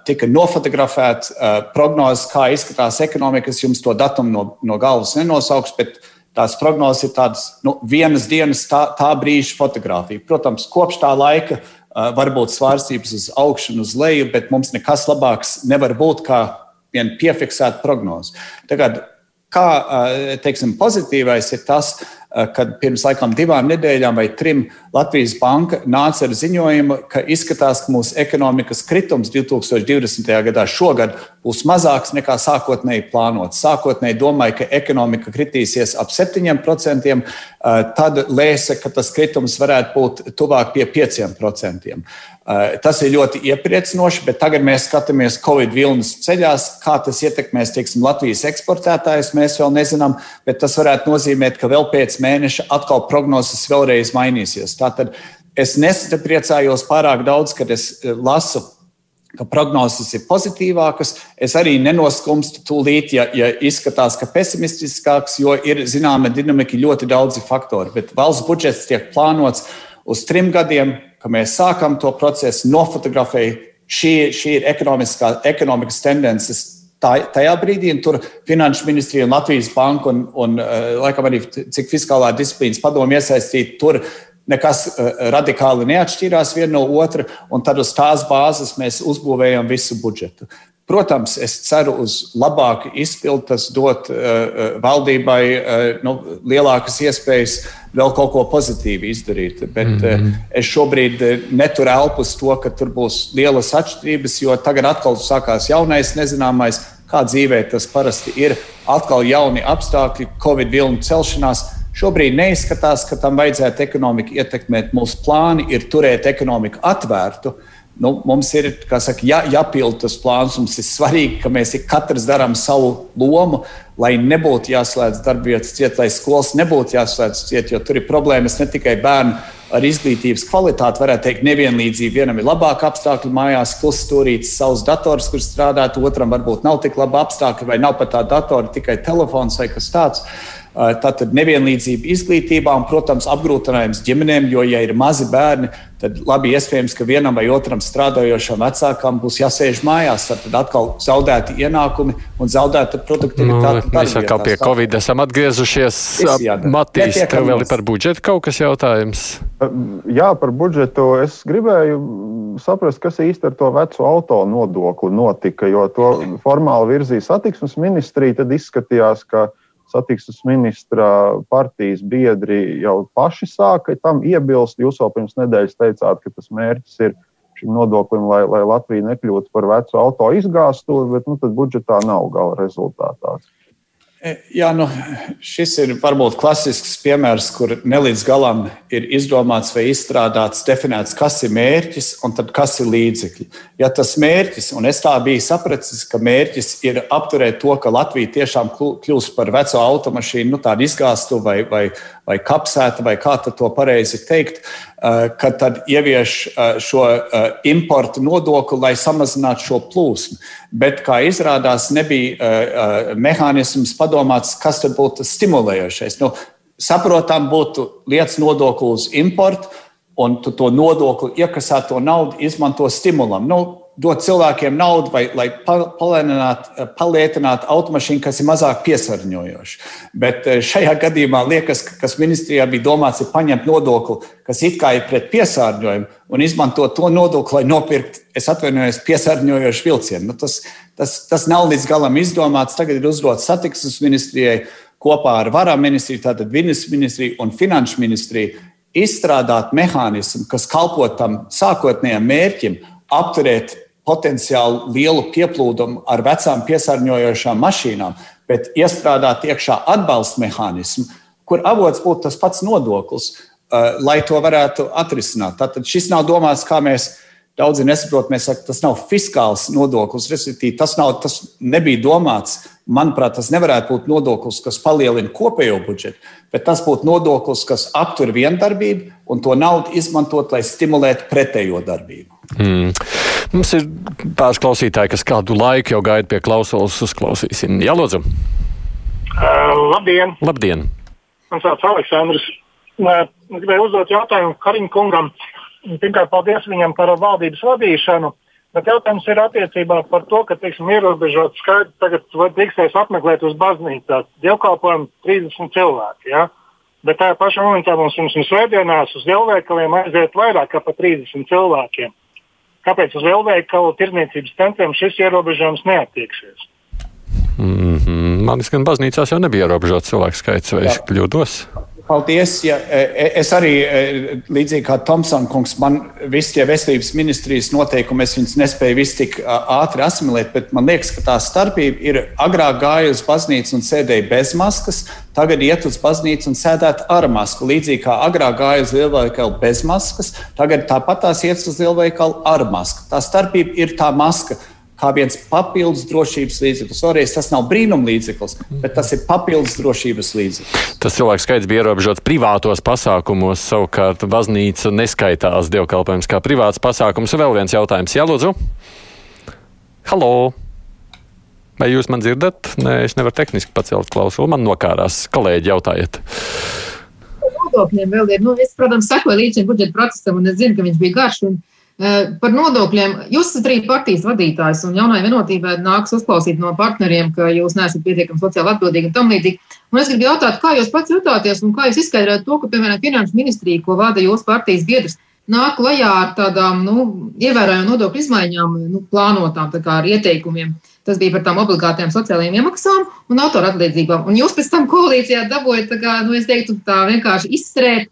tika nofotografēts prognozes, kā izskatās ekonomika. Es jums to datumu no, no galvas nenosaukšu, bet tās prognozes ir tādas nu, vienas dienas, tā, tā brīža fotografija. Protams, kopš tā laika var būt svārstības uz augšu un uz leju, bet mums nekas labāks nevar būt kā viena piefiksēta prognoze. Tagad, kā teiksim, pozitīvais ir tas, ka kad pirms laikam divām nedēļām vai trim Latvijas banka nāca ar ziņojumu, ka izskatās, ka mūsu ekonomikas kritums 2020. gadā šogad būs mazāks nekā sākotnēji plānots. Sākotnēji domāja, ka ekonomika kritīsies ap 7%, eh, tad lēsa, ka tas kritums varētu būt tuvāk pie 5%. Eh, tas ir ļoti iepriecinoši, bet tagad mēs skatāmies Covid vilnas ceļās, kā tas ietekmēs teiksim, Latvijas eksportētājus. Mēs vēl nezinām, bet tas varētu nozīmēt, ka vēl pēc mēneša atkal prognozes vēlreiz mainīsies. Tātad es nesapriecājos pārāk daudz, kad es eh, lasu ka prognozes ir pozitīvākas. Es arī nenoskumstu tūlīt, ja, ja izskatās, ka pesimistiskāks, jo ir zināma dinamika, ļoti daudzi faktori. Bet valsts budžets tiek plānots uz trim gadiem, ka mēs sākam to procesu, nofotografēju. Šī, šī ir ekonomikas tendences tā, tajā brīdī, tur Finanšu ministrija un Latvijas banka un, un eh, laikam arī cik fiskālā disciplīnas padomu iesaistīti, tur nekas eh, radikāli neatšķīrās viena no otra, un tad uz tās bāzes mēs uzbūvējam visu budžetu. Protams, es ceru uz labāku izpildu, tas dot uh, valdībai uh, nu, lielākas iespējas vēl kaut ko pozitīvu izdarīt. Bet mm -hmm. uh, es šobrīd neturu elpu uz to, ka tur būs lielas atšķirības, jo tagad atkal sākās jaunais nezināmais, kā dzīvē tas parasti ir. Atkal jauni apstākļi, Covid vilnu celšanās. Šobrīd neizskatās, ka tam vajadzētu ekonomiku ietekmēt. Mūsu plāni ir turēt ekonomiku atvērtu. Uh, nu, mums ir saka, jā, jāpild tas plāns. Mums ir svarīgi, ka mēs katrs darām savu lomu, lai nebūtu jāslēdz darbvietas ciet, lai skolas nebūtu jāslēdz ciet, jo tur ir problēmas ne tikai bērnu ar izglītības kvalitāti, varētu teikt, nevienlīdzība. Vienam ir labāka apstākļi mājās, kluss stūrītis, savs dators, kur strādāt, otram varbūt nav tik laba apstākļi, vai nav pat tā datora, tikai telefons vai kas tāds. Tātad nevienlīdzība izglītībā un, protams, apgrūtinājums ģimenēm, jo, ja ir mazi bērni, tad labi iespējams, ka vienam vai otram strādājošam vecākam būs jāsēž mājās. Tad atkal zaudēti ienākumi un zaudēta produktivitāte. Nu, mēs atkal pie Covid esam atgriezušies. Matīs, tev vēl ir par budžetu kaut kas jautājums? Jā, par budžetu es gribēju saprast, kas īsti ar to veco auto nodokli notika, jo to formāli virzīja satiksmes ministrija, tad izskatījās, ka satiksmes ministra partijas biedri jau paši sāka tam iebilst. Jūs jau pirms nedēļas teicāt, ka tas mērķis ir šim nodoklim, lai, lai Latvija nekļūtu par vecu auto izgāstu, bet nu, budžetā nav gala rezultātā. E, jā, nu, šis ir varbūt klasisks piemērs, kur nelīdz galam ir izdomāts vai izstrādāts, definēts, kas ir mērķis un kas ir līdzekļi. Ja tas mērķis, un es tā biju sapratis, ka mērķis ir apturēt to, ka Latvija tiešām kļūst par veco automašīnu, nu, tādu izgāstu vai, vai, vai kapsētu, vai kā to pareizi teikt, ka tad ievieš šo importu nodokli, lai samazinātu šo plūsmu. Bet, kā izrādās, nebija mehānisms padomāts, kas tad būtu stimulējošais. Nu, saprotam, būtu lietas nodokli uz importu, un tu to nodokli iekasēto naudu izmanto stimulam. Nu, dot cilvēkiem naudu, vai, lai palietinātu automašīnu, kas ir mazāk piesārņojoša. Bet eh, šajā gadījumā liekas, ka kas ministrijā bija domāts, ir paņemt nodokli, kas it kā ir pret piesārņojumu, un izmantot to nodokli, lai nopirktu, es atvainojos, piesārņojošu vilcienu. Nu, tas, tas, tas nav līdz galam izdomāts. Tagad ir uzdots satiksmes ministrijai kopā ar varam ministriju, tātad vidas ministriju un finanšu ministriju izstrādāt mehānismu, kas kalpo tam sākotnējam mērķim, apturēt potenciāli lielu pieplūdumu ar vecām piesārņojošām mašīnām, bet iestrādāt iekšā atbalsta mehānismu, kur avots būtu tas pats nodoklis, eh, lai to varētu atrisināt. Tātad šis nav domāts, kā mēs daudzi nesaprotam, mēs sakām, tas nav fiskāls nodoklis, respektīvi tas, nav, tas nebija domāts. Manuprāt, tas nevarētu būt nodoklis, kas palielina kopējo budžetu, bet tas būtu nodoklis, kas aptur viendarbību un to naudu izmantot, lai stimulētu pretējo darbību. Mm. Mums ir pāris klausītāji, kas kādu laiku jau gaida pie klausulas. Uzklausīsim. Jā, lūdzu. Uh, labdien! Labdien! Man sauc Aleksandrs. Uh, gribēju uzdot jautājumu Karim kungam. Pirmkārt, paldies viņam par valdības vadīšanu. Bet jautājums ir attiecībā par to, ka teiksim, ierobežot skaitu tagad tiksies apmeklēt uz baznīcā dievkalpojumu 30 cilvēki. Ja? Bet tajā pašā momentā mums pirms svētdienās uz lielveikaliem aiziet vairāk kā pa 30 cilvēkiem. Kāpēc uz lielveikalu tirdzniecības centriem šis ierobežojums neatieksies? Mm -hmm. Manis gan baznīcās jau nebija ierobežots cilvēku skaits, vai Jā. es kļūdos? Paldies. Ja, e, e, es arī, e, līdzīgi kā Tomsons kungs, man visi tie veselības ministrijas noteikumi, es viņus nespēju visu tik ātri asimilēt, bet man liekas, ka tā starpība ir agrāk gāja uz baznīcu un sēdēja bez maskas, tagad iet uz baznīcu un sēdēt ar masku. Līdzīgi kā agrāk gāja uz lielveikalu bez maskas, tagad tāpat tās iet uz lielveikalu ar masku. Tā starpība ir tā maska kā viens papildus drošības līdzeklis. Vēlreiz tas nav brīnuma līdzeklis, bet tas ir papildus drošības līdzeklis. Tas cilvēku skaits bija ierobežots privātos pasākumos, savukārt baznīca neskaitās dievkalpojums kā privāts pasākums. Vēl viens jautājums, Jā, lūdzu. Halo! Vai jūs man dzirdat? Nē, es nevaru tehniski pacelt klausuli. Man nokārās. Kolēģi, jautājiet. Nodokļiem vēl ir. Nu, es, protams, sekoju līdzi budžeta procesam, un es zinu, ka viņš bija garš. Un par nodokļiem. Jūs esat arī partijas vadītājs, un jaunai vienotībai nāks uzklausīt no partneriem, ka jūs neesat pietiekami sociāli atbildīgi un tam līdzīgi. Un es gribu jautāt, kā jūs pats jutāties un kā jūs izskaidrojat to, ka, piemēram, Finanšu ministrija, ko vada jūsu partijas biedrs, nāk klajā ar tādām nu, ievērojamām nodokļu izmaiņām, nu, plānotām ar ieteikumiem. Tas bija par tām obligātajām sociālajām iemaksām un autoratlīdzībām. Un jūs pēc tam koalīcijā dabūjat, kā, nu, es teiktu, tā vienkārši izstrēt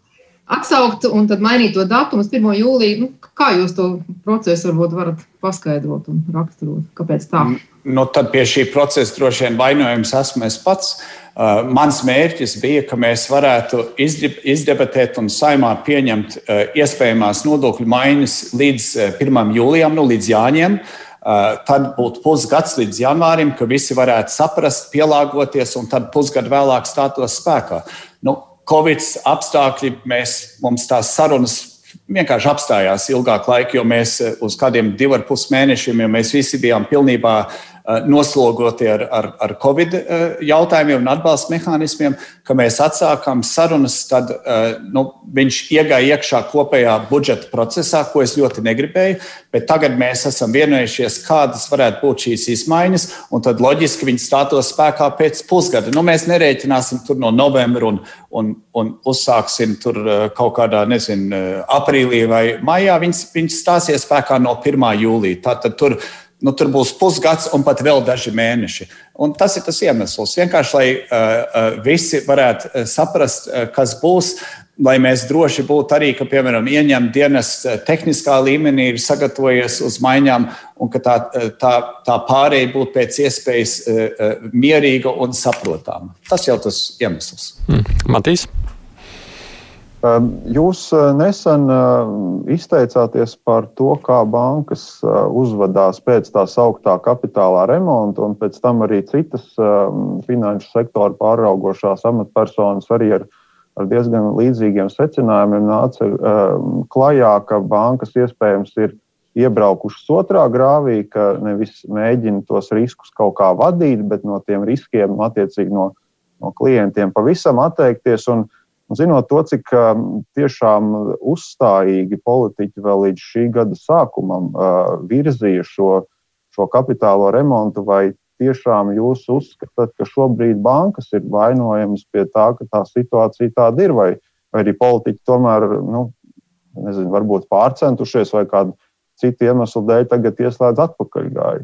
atsaukt un tad mainīt to datumu uz 1. jūliju. Nu, kā jūs to procesu varbūt varat paskaidrot un raksturot? Kāpēc tā? Nu, tad pie šī procesa droši vien vainojums esmu es pats. Uh, mans mērķis bija, ka mēs varētu izdebatēt un saimā pieņemt uh, iespējamās nodokļu maiņas līdz uh, 1. jūlijam, nu, līdz Jāņiem. Uh, tad būtu pusgads līdz janvārim, ka visi varētu saprast, pielāgoties, un tad pusgadu vēlāk stātos spēkā. Nu, Covid apstākļi mēs, mums tās sarunas vienkārši apstājās ilgāk laika, jo mēs eh, uz kādiem diviem ar pus mēnešiem, jo mēs visi bijām pilnībā noslogoti ar, ar, ar Covid eh, jautājumiem un atbalsta mehānismiem, ka mēs atsākām sarunas, tad eh, nu, viņš iegāja iekšā kopējā budžeta procesā, ko es ļoti negribēju. Bet tagad mēs esam vienojušies, kādas varētu būt šīs izmaiņas, un tad loģiski viņas stātos spēkā pēc pusgada. Nu, mēs nerēķināsim tur no novembra un, un, un uzsāksim tur kaut kādā, nezinu, aprīlī vai maijā. Viņas, viņas stāsies spēkā no 1. jūlija. Tātad tur nu, tur būs pusgads un pat vēl daži mēneši. Un tas ir tas iemesls. Vienkārši, lai uh, visi varētu saprast, uh, kas būs, lai mēs droši būtu arī, ka, piemēram, ieņem dienas tehniskā līmenī ir sagatavojies uz maiņām, un ka tā, tā, tā pārēja būtu pēc iespējas uh, mierīga un saprotama. Tas jau tas iemesls. Mm. Matīs? Ehm, jūs eh, nesen eh, izteicāties par to, kā bankas eh, uzvedās pēc tā sauktā kapitālā remonta, un pēc tam arī citas ehm, finanšu sektora pāraugošās amatpersonas arī ar, ar diezgan līdzīgiem secinājumiem nāca ehm, klajā, ka bankas iespējams ir iebraukušas otrā grāvī, ka nevis mēģina tos riskus kaut kā vadīt, bet no tiem riskiem attiecīgi no, no klientiem pavisam atteikties. Un, uh, Un zinot to, cik um, tiešām uzstājīgi politiķi vēl līdz šī gada sākumam uh, virzīja šo, šo kapitālo remontu, vai tiešām jūs uzskatāt, ka šobrīd bankas ir vainojamas pie tā, ka tā situācija tāda ir, vai, vai arī politiķi tomēr, nu, nezinu, varbūt pārcentušies vai kādu citu iemeslu dēļ tagad ieslēdz atpakaļgāju?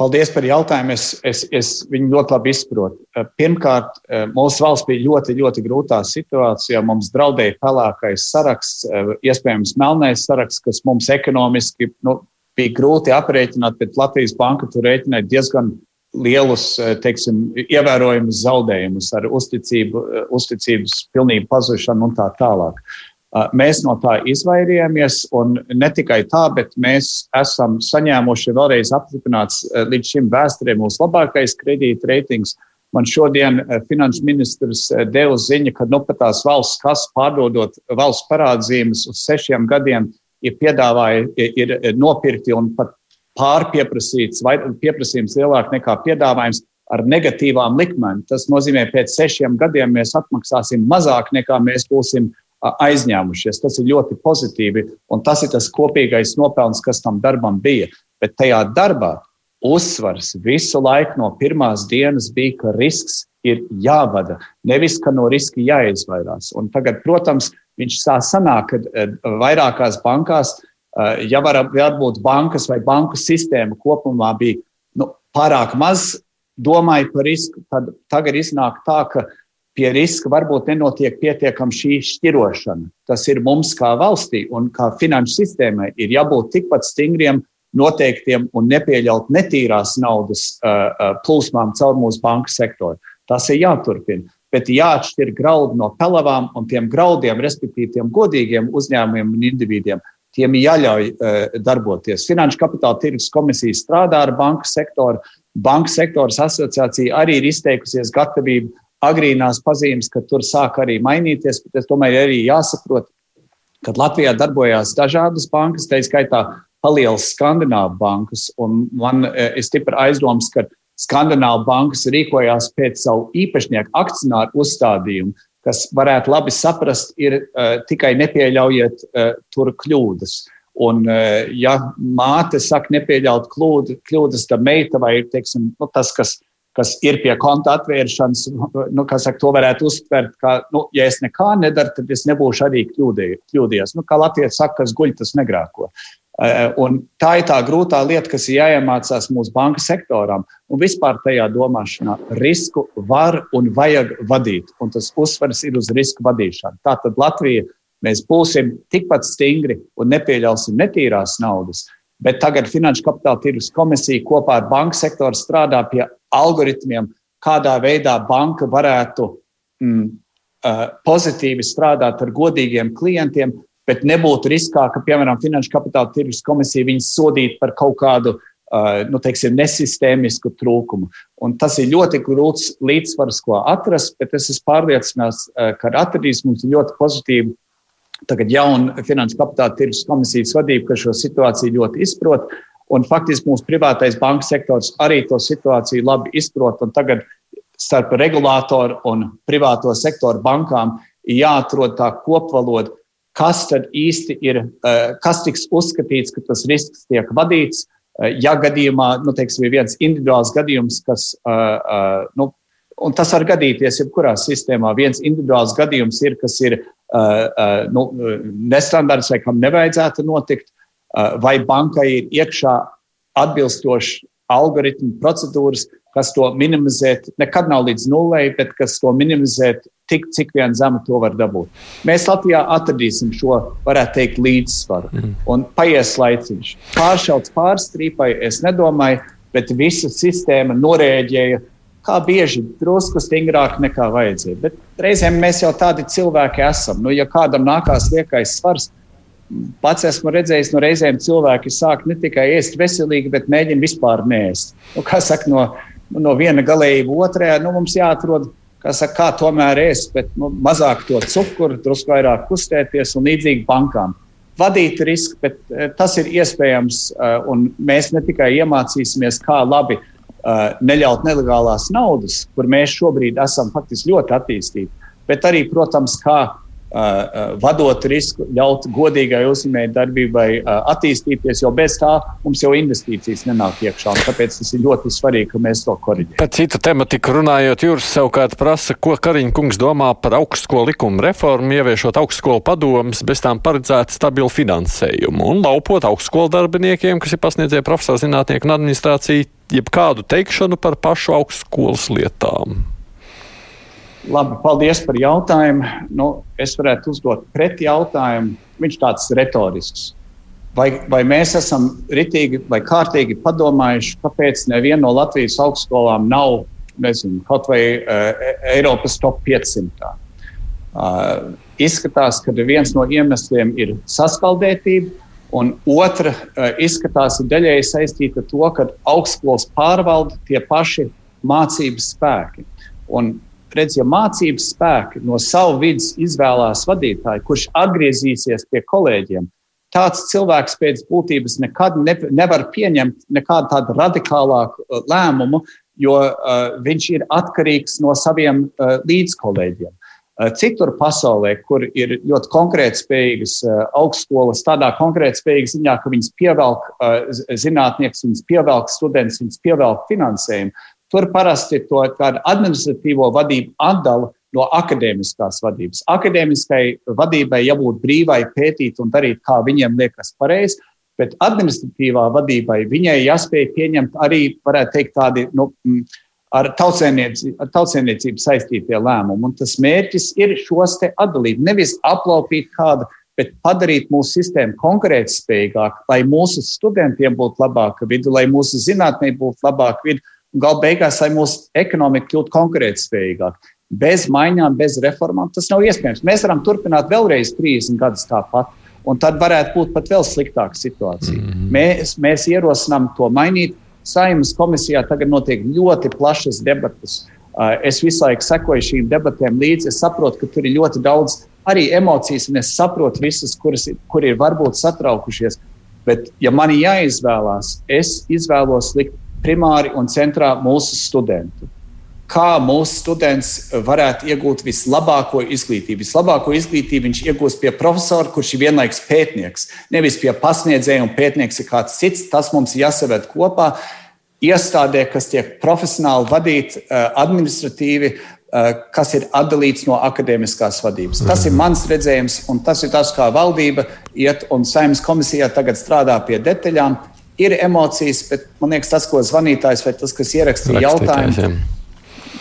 Paldies par jautājumu. Es, es, es viņu ļoti labi izprotu. Eh, pirmkārt, eh, mūsu valsts bija ļoti, ļoti grūtā situācijā. Mums draudēja pelēkais saraksts, eh, iespējams, melnais saraksts, kas mums ekonomiski nu, bija grūti aprēķināt, bet Latvijas banka tur rēķināja diezgan lielus, teiksim, ievērojumus zaudējumus ar uzticību, uzticības pilnību pazušanu un tā tālāk. Mēs no tā izvairījāmies, un ne tikai tā, bet mēs esam saņēmuši vēlreiz apstiprināts līdz šim vēsturē mūsu labākais kredīta reitings. Man šodien finanšu ministrs deva ziņu, ka nu pat tās valsts kas pārdodot valsts parādzīmes uz sešiem gadiem ir piedāvāja, ir nopirkti un pat pārpieprasīts, vai pieprasījums lielāk nekā piedāvājums ar negatīvām likmēm. Tas nozīmē, ka pēc sešiem gadiem mēs atmaksāsim mazāk nekā mēs būsim aizņēmušies. Tas ir ļoti pozitīvi, un tas ir tas kopīgais nopelns, kas tam darbam bija. Bet tajā darbā uzsvars visu laiku no pirmās dienas bija, ka risks ir jāvada, nevis ka no riska jāizvairās. Un tagad, protams, viņš sāk sanāk, ka vairākās bankās, ja var būt bankas vai banku sistēma kopumā bija nu, pārāk maz domāju par risku, tad tagad iznāk tā, ka pie riska varbūt nenotiek pietiekami šī šķirošana. Tas ir mums kā valstī un kā finanšu sistēmai ir jābūt tikpat stingriem, noteiktiem un nepieļaut netīrās naudas uh, plūsmām caur mūsu banku sektoru. Tas ir jāturpina. Bet jāatšķir graudi no pelavām un tiem graudiem, respektīvi tiem godīgiem uzņēmumiem un individiem. Tiem jāļauj uh, darboties. Finanšu kapitāla tirgus komisija strādā ar banku sektoru. Banku sektora asociācija arī ir izteikusies gatavību agrīnās pazīmes, ka tur sāk arī mainīties, bet es domāju, arī jāsaprot, ka Latvijā darbojās dažādas bankas, tā skaitā palielas skandināvu bankas, un man ir e, stipri aizdoms, ka skandināvu bankas rīkojās pēc savu īpašnieku akcionāru uzstādījumu, kas varētu labi saprast, ir uh, tikai nepieļaujiet uh, tur kļūdas. Un, uh, ja māte saka, nepieļaut kļūdu, kļūdas, tad meita vai teiksim, nu, tas, kas kas ir pie konta atvēršanas, nu, saka, to varētu uztvert, ka, nu, ja es nekā nedaru, tad es nebūšu arī kļūdījies. Nu, kā Latvijas saka, kas guļ, tas negrāko. Eh, un tā ir tā grūtā lieta, kas ir jāiemācās mūsu banka sektoram un vispār tajā domāšanā. Risku var un vajag vadīt, un tas uzsvers ir uz risku vadīšanu. Tātad Latvija mēs būsim tikpat stingri un nepieļausim netīrās naudas, Bet tagad Finanšu kapitāla tirgus komisija kopā ar banku sektoru strādā pie algoritmiem, kādā veidā banka varētu mm, uh, pozitīvi strādāt ar godīgiem klientiem, bet nebūtu riskā, ka, piemēram, Finanšu kapitāla tirgus komisija viņus sodītu par kaut kādu uh, nu, teiksim, nesistēmisku trūkumu. Un tas ir ļoti grūts līdzsvars, ko atrast, bet es esmu pārliecināts, uh, ka atradīs mums ļoti pozitīvu tagad jauna finanses kapitāla tirgus komisijas vadība, kas šo situāciju ļoti izprot. Un faktiski mūsu privātais banka sektors arī to situāciju labi izprot. Tagad starp regulātoru un privāto sektoru bankām jāatrod tā kopvaloda, kas tad īsti ir, eh, kas tiks uzskatīts, ka tas risks tiek vadīts. Eh, ja gadījumā, nu, teiksim, ir viens individuāls gadījums, kas, eh, nu, un tas var gadīties jebkurā sistēmā, viens individuāls gadījums ir, kas ir nu, nestandarts vai kam nevajadzētu notikt, vai bankai ir iekšā atbilstoši algoritmu procedūras, kas to minimizēt, nekad nav līdz nulē, bet kas to minimizēt tik, cik vien zemu to var dabūt. Mēs Latvijā atradīsim šo, varētu teikt, līdzsvaru. Mm. Un paies laiciņš. Pāršauts pārstrīpai, es nedomāju, bet visa sistēma norēģēja kā bieži drusku stingrāk nekā vajadzēja. Bet reizēm mēs jau tādi cilvēki esam. Nu, ja kādam nākās liekais svars, pats esmu redzējis, no reizēm cilvēki sāk ne tikai ēst veselīgi, bet mēģina vispār nēst. Nu, kā saka, no, no viena galējība otrajā, nu, mums jāatrod. Kā, saka, kā tomēr ēst, bet nu, mazāk to cukuru, drusku vairāk kustēties un līdzīgi bankām. Vadīt risku, bet eh, tas ir iespējams, eh, un mēs ne tikai iemācīsimies, kā labi Uh, neļaut nelegālās naudas, kur mēs šobrīd esam faktiski ļoti attīstīti, bet arī, protams, kā uh, uh, vadot risku, ļaut godīgai uzņēmēji darbībai attīstīties, jo bez tā mums jau investīcijas nenāk iekšā. Tāpēc tas ir ļoti svarīgi, ka mēs to koriģējam. Par citu tematiku runājot, Jūras savukārt prasa, ko Kariņa kungs domā par augstskolu likumu reformu, ieviešot augstskolu padomus, bez tām paredzētu stabilu finansējumu un laupot augstskolu darbiniekiem, kas ir pasniedzie profesora zinātnieku un administrāciju jebkādu teikšanu par pašu augstskolas lietām? Labi, paldies par jautājumu. Nu, es varētu uzdot pretī jautājumu. Viņš tāds retorisks. Vai, vai mēs esam ritīgi vai kārtīgi padomājuši, kāpēc neviena no Latvijas augstskolām nav nezinu, kaut vai uh, Eiropas top 500? Uh, izskatās, ka viens no iemesliem ir saskaldētība, Un otra uh, izskatās daļēji saistīta ar to, ka augstskolas pārvalda tie paši mācības spēki. Un, redz, ja mācības spēki no savu vidus izvēlās vadītāju, kurš atgriezīsies pie kolēģiem, tāds cilvēks pēc būtības nekad ne, nevar pieņemt nekādu tādu radikālāku uh, lēmumu, jo uh, viņš ir atkarīgs no saviem uh, līdzkolēģiem. citur pasaulē, kur ir ļoti konkurētspējīgas augstskolas, tādā konkurētspējīgas ziņā, ka viņas pievelk zinātnieks, viņas pievelk students, viņas pievelk finansējumu. Tur parasti to tādu administratīvo vadību atdala no akadēmiskās vadības. Akadēmiskai vadībai jābūt brīvai pētīt un darīt, kā viņiem liekas pareizi, bet administratīvā vadībai viņai jāspēj pieņemt arī, varētu teikt, tādi nu, ar tautsēmniecību saistītie lēmumi. Un tas mērķis ir šos te atdalīt, nevis aplaupīt kādu, bet padarīt mūsu sistēmu konkurētspējīgāku, lai mūsu studentiem būtu labāka vide, lai mūsu zinātnē būtu labāka vide, un gal beigās, lai mūsu ekonomika kļūtu konkurētspējīgāka bez maiņām, bez reformām tas nav iespējams. Mēs varam turpināt vēlreiz 30 gadus tāpat, un tad varētu būt pat vēl sliktāka situācija. Mm -hmm. mēs, mēs ierosinām to mainīt. Saimnes komisijā tagad notiek ļoti plašas debatas. Es visu laiku sekoju šīm debatēm līdzi. Es saprotu, ka tur ir ļoti daudz arī emocijas, un es saprotu visus, kuras, kuri ir varbūt satraukušies. Bet, ja man jāizvēlās, es izvēlos likt primāri un centrā mūsu studentu kā mūsu students varētu iegūt vislabāko izglītību. Vislabāko izglītību viņš iegūst pie profesora, kurš ir vienlaikus pētnieks. Nevis pie pasniedzēja un pētnieks ir kāds cits. Tas mums jāsaved kopā iestādē, kas tiek profesionāli vadīta, eh, administratīvi, eh, kas ir atdalīts no akadēmiskās vadības. Tas ir mans redzējums, un tas ir tas, kā valdība iet un saimnes komisijā tagad strādā pie detaļām. Ir emocijas, bet man liekas, tas, ko zvanītājs vai tas, kas ierakstīja jautājumu,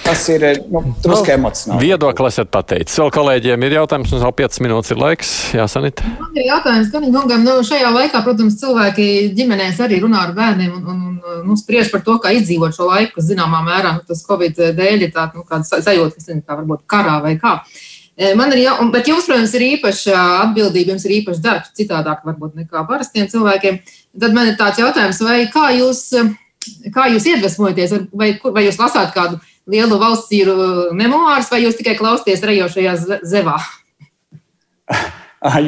Tas ir nu, drusku nu, emocionāli. Viedoklis esat pateicis. Vēl kolēģiem ir jautājums, mums vēl 5 minūtes ir laiks. Jā, Sanita. Man ir jautājums, gan kungam, nu, šajā laikā, protams, cilvēki ģimenēs arī runā ar bērniem un, un, un nu, spriež par to, kā izdzīvot šo laiku, kas zināmā mērā nu, tas Covid dēļ ir tāda nu, sajūta, kas ir kā varbūt karā vai kā. E, man ir, jā, bet jums, protams, ir īpaša atbildība, jums ir īpašs darbs, citādāk varbūt nekā parastiem cilvēkiem. Tad man ir tāds jautājums, vai kā jūs, kā jūs iedvesmojaties, vai, vai jūs lasāt kādu lielu valsts īru memoārus, vai jūs tikai klausāties rejošajā zevā?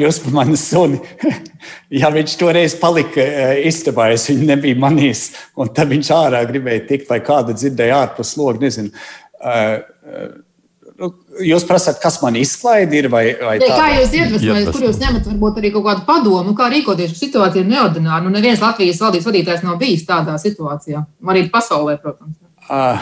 Jūs par mani suni. ja viņš toreiz palika istabā, es viņu nebiju manījis, un tad viņš ārā gribēja tikt, vai kāda dzirdēja ārpus logs, nezinu. Jūs prasāt, kas man izklaide ir? Vai, vai ja, kā jūs iedvesmojaties, kur jūs ņemat varbūt arī kaut kādu padomu, kā rīkoties? Šī situācija ir neordināra. Nu, neviens Latvijas valdības vadītājs nav bijis tādā situācijā. Arī pasaulē, protams. Uh,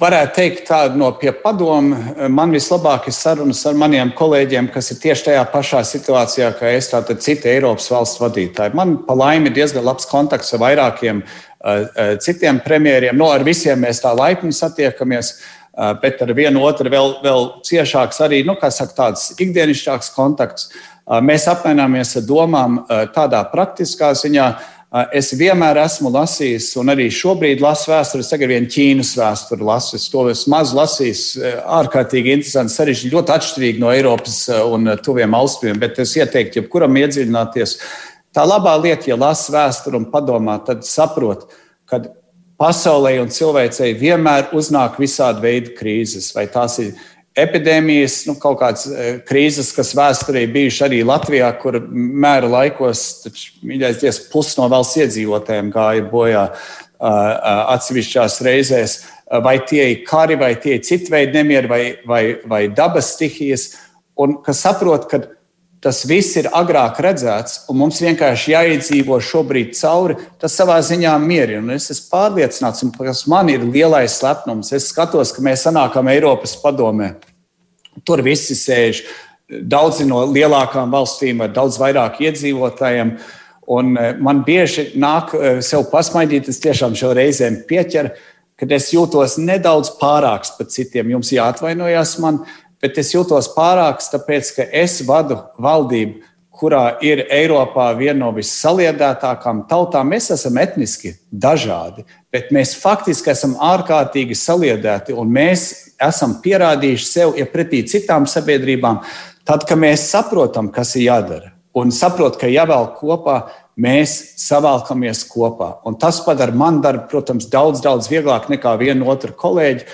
varētu teikt, tādu no pie padomu. Man vislabāk ir sarunas ar maniem kolēģiem, kas ir tieši tajā pašā situācijā, kā es, tātad citi Eiropas valsts vadītāji. Man pa laimi ir diezgan labs kontakts ar vairākiem uh, citiem premjeriem. No, nu, ar visiem mēs tā laipni satiekamies. Uh, bet ar vienu otru vēl, vēl ciešāks arī nu, saka, tāds ikdienišķāks kontakts. Uh, mēs apmaināmies ar domām tādā praktiskā ziņā, Es vienmēr esmu lasījis, un arī šobrīd lasu vēsturi. Es tagad vienu Ķīnas vēsturi lasu. Es to esmu maz lasījis. ārkārtīgi interesanti, sarežģīti, ļoti atšķirīgi no Eiropas un tuviem austrumiem. Bet es ieteiktu, jebkuram iedziļināties. Tā labā lieta, ja lasa vēsturi un padomā, tad saprot, ka pasaulē un cilvēcei vienmēr uznāk visādi veidi krīzes. Vai tās ir epidēmijas, nu, kaut kādas e, krīzes, kas vēsturē bijušas arī Latvijā, kur mēra laikos, mīļais dievs, pusi no valsts iedzīvotājiem gāja bojā atsevišķās reizēs. Vai tie ir kari, vai tie ir citu veidu nemieri, vai, vai, vai dabas stihijas, un kas saprot, ka tas viss ir agrāk redzēts, un mums vienkārši jāiedzīvo šobrīd cauri, tas savā ziņā mierina. Es esmu pārliecināts, un tas man ir lielais lepnums. Es skatos, ka mēs sanākam Eiropas padomē. Tur visi sēž, daudzi no lielākām valstīm ar daudz vairāk iedzīvotājiem. Un e, man bieži nāk e, sev pasmaidīt, es tiešām šo reizēm pieķeru, kad es jūtos nedaudz pārāks par citiem. Jums jāatvainojas man, bet es jūtos pārāks, tāpēc ka es vadu valdību, kurā ir Eiropā viena no vissaliedētākām tautām. Mēs esam etniski dažādi, bet mēs faktiski esam ārkārtīgi saliedēti un mēs esam pierādījuši sev, ja pretī citām sabiedrībām, tad, kad mēs saprotam, kas ir jādara un saprotam, ka jāvēl kopā, mēs savalkamies kopā. Un tas padara man darbu, protams, daudz, daudz vieglāk nekā vienu otru kolēģi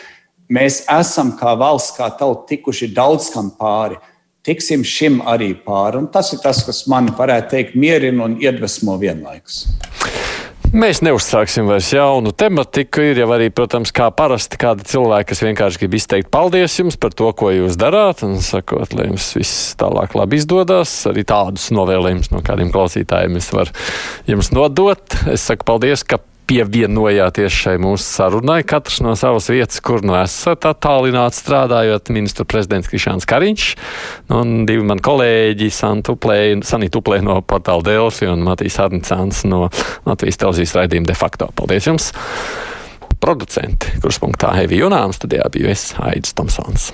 Mēs esam kā valsts, kā tauta, tikuši daudz kam pāri. Tiksim šim arī pāri. Un tas ir tas, kas man varētu teikt, mierina un iedvesmo vienlaikus. Mēs neuzsāksim vairs jaunu tematiku. Ir jau arī, protams, kā parasti kādi cilvēki, kas vienkārši grib izteikt paldies jums par to, ko jūs darāt, un sakot, lai jums viss tālāk labi izdodas. Arī tādus novēlējumus no kādiem klausītājiem es varu jums nodot. Es saku paldies, ka pievienojāties šai mūsu sarunai. Katrs no savas vietas, kur nu esat attālināti strādājot, ministra prezidents Krišāns Kariņš un divi mani kolēģi Sanita Uplē no portāla Delfi un Matīs Arnicāns no Latvijas televīzijas raidījuma de facto. Paldies jums! Producenti, kurš punktā Hevi Junāms, studijā biju es, Aidis Tomsons.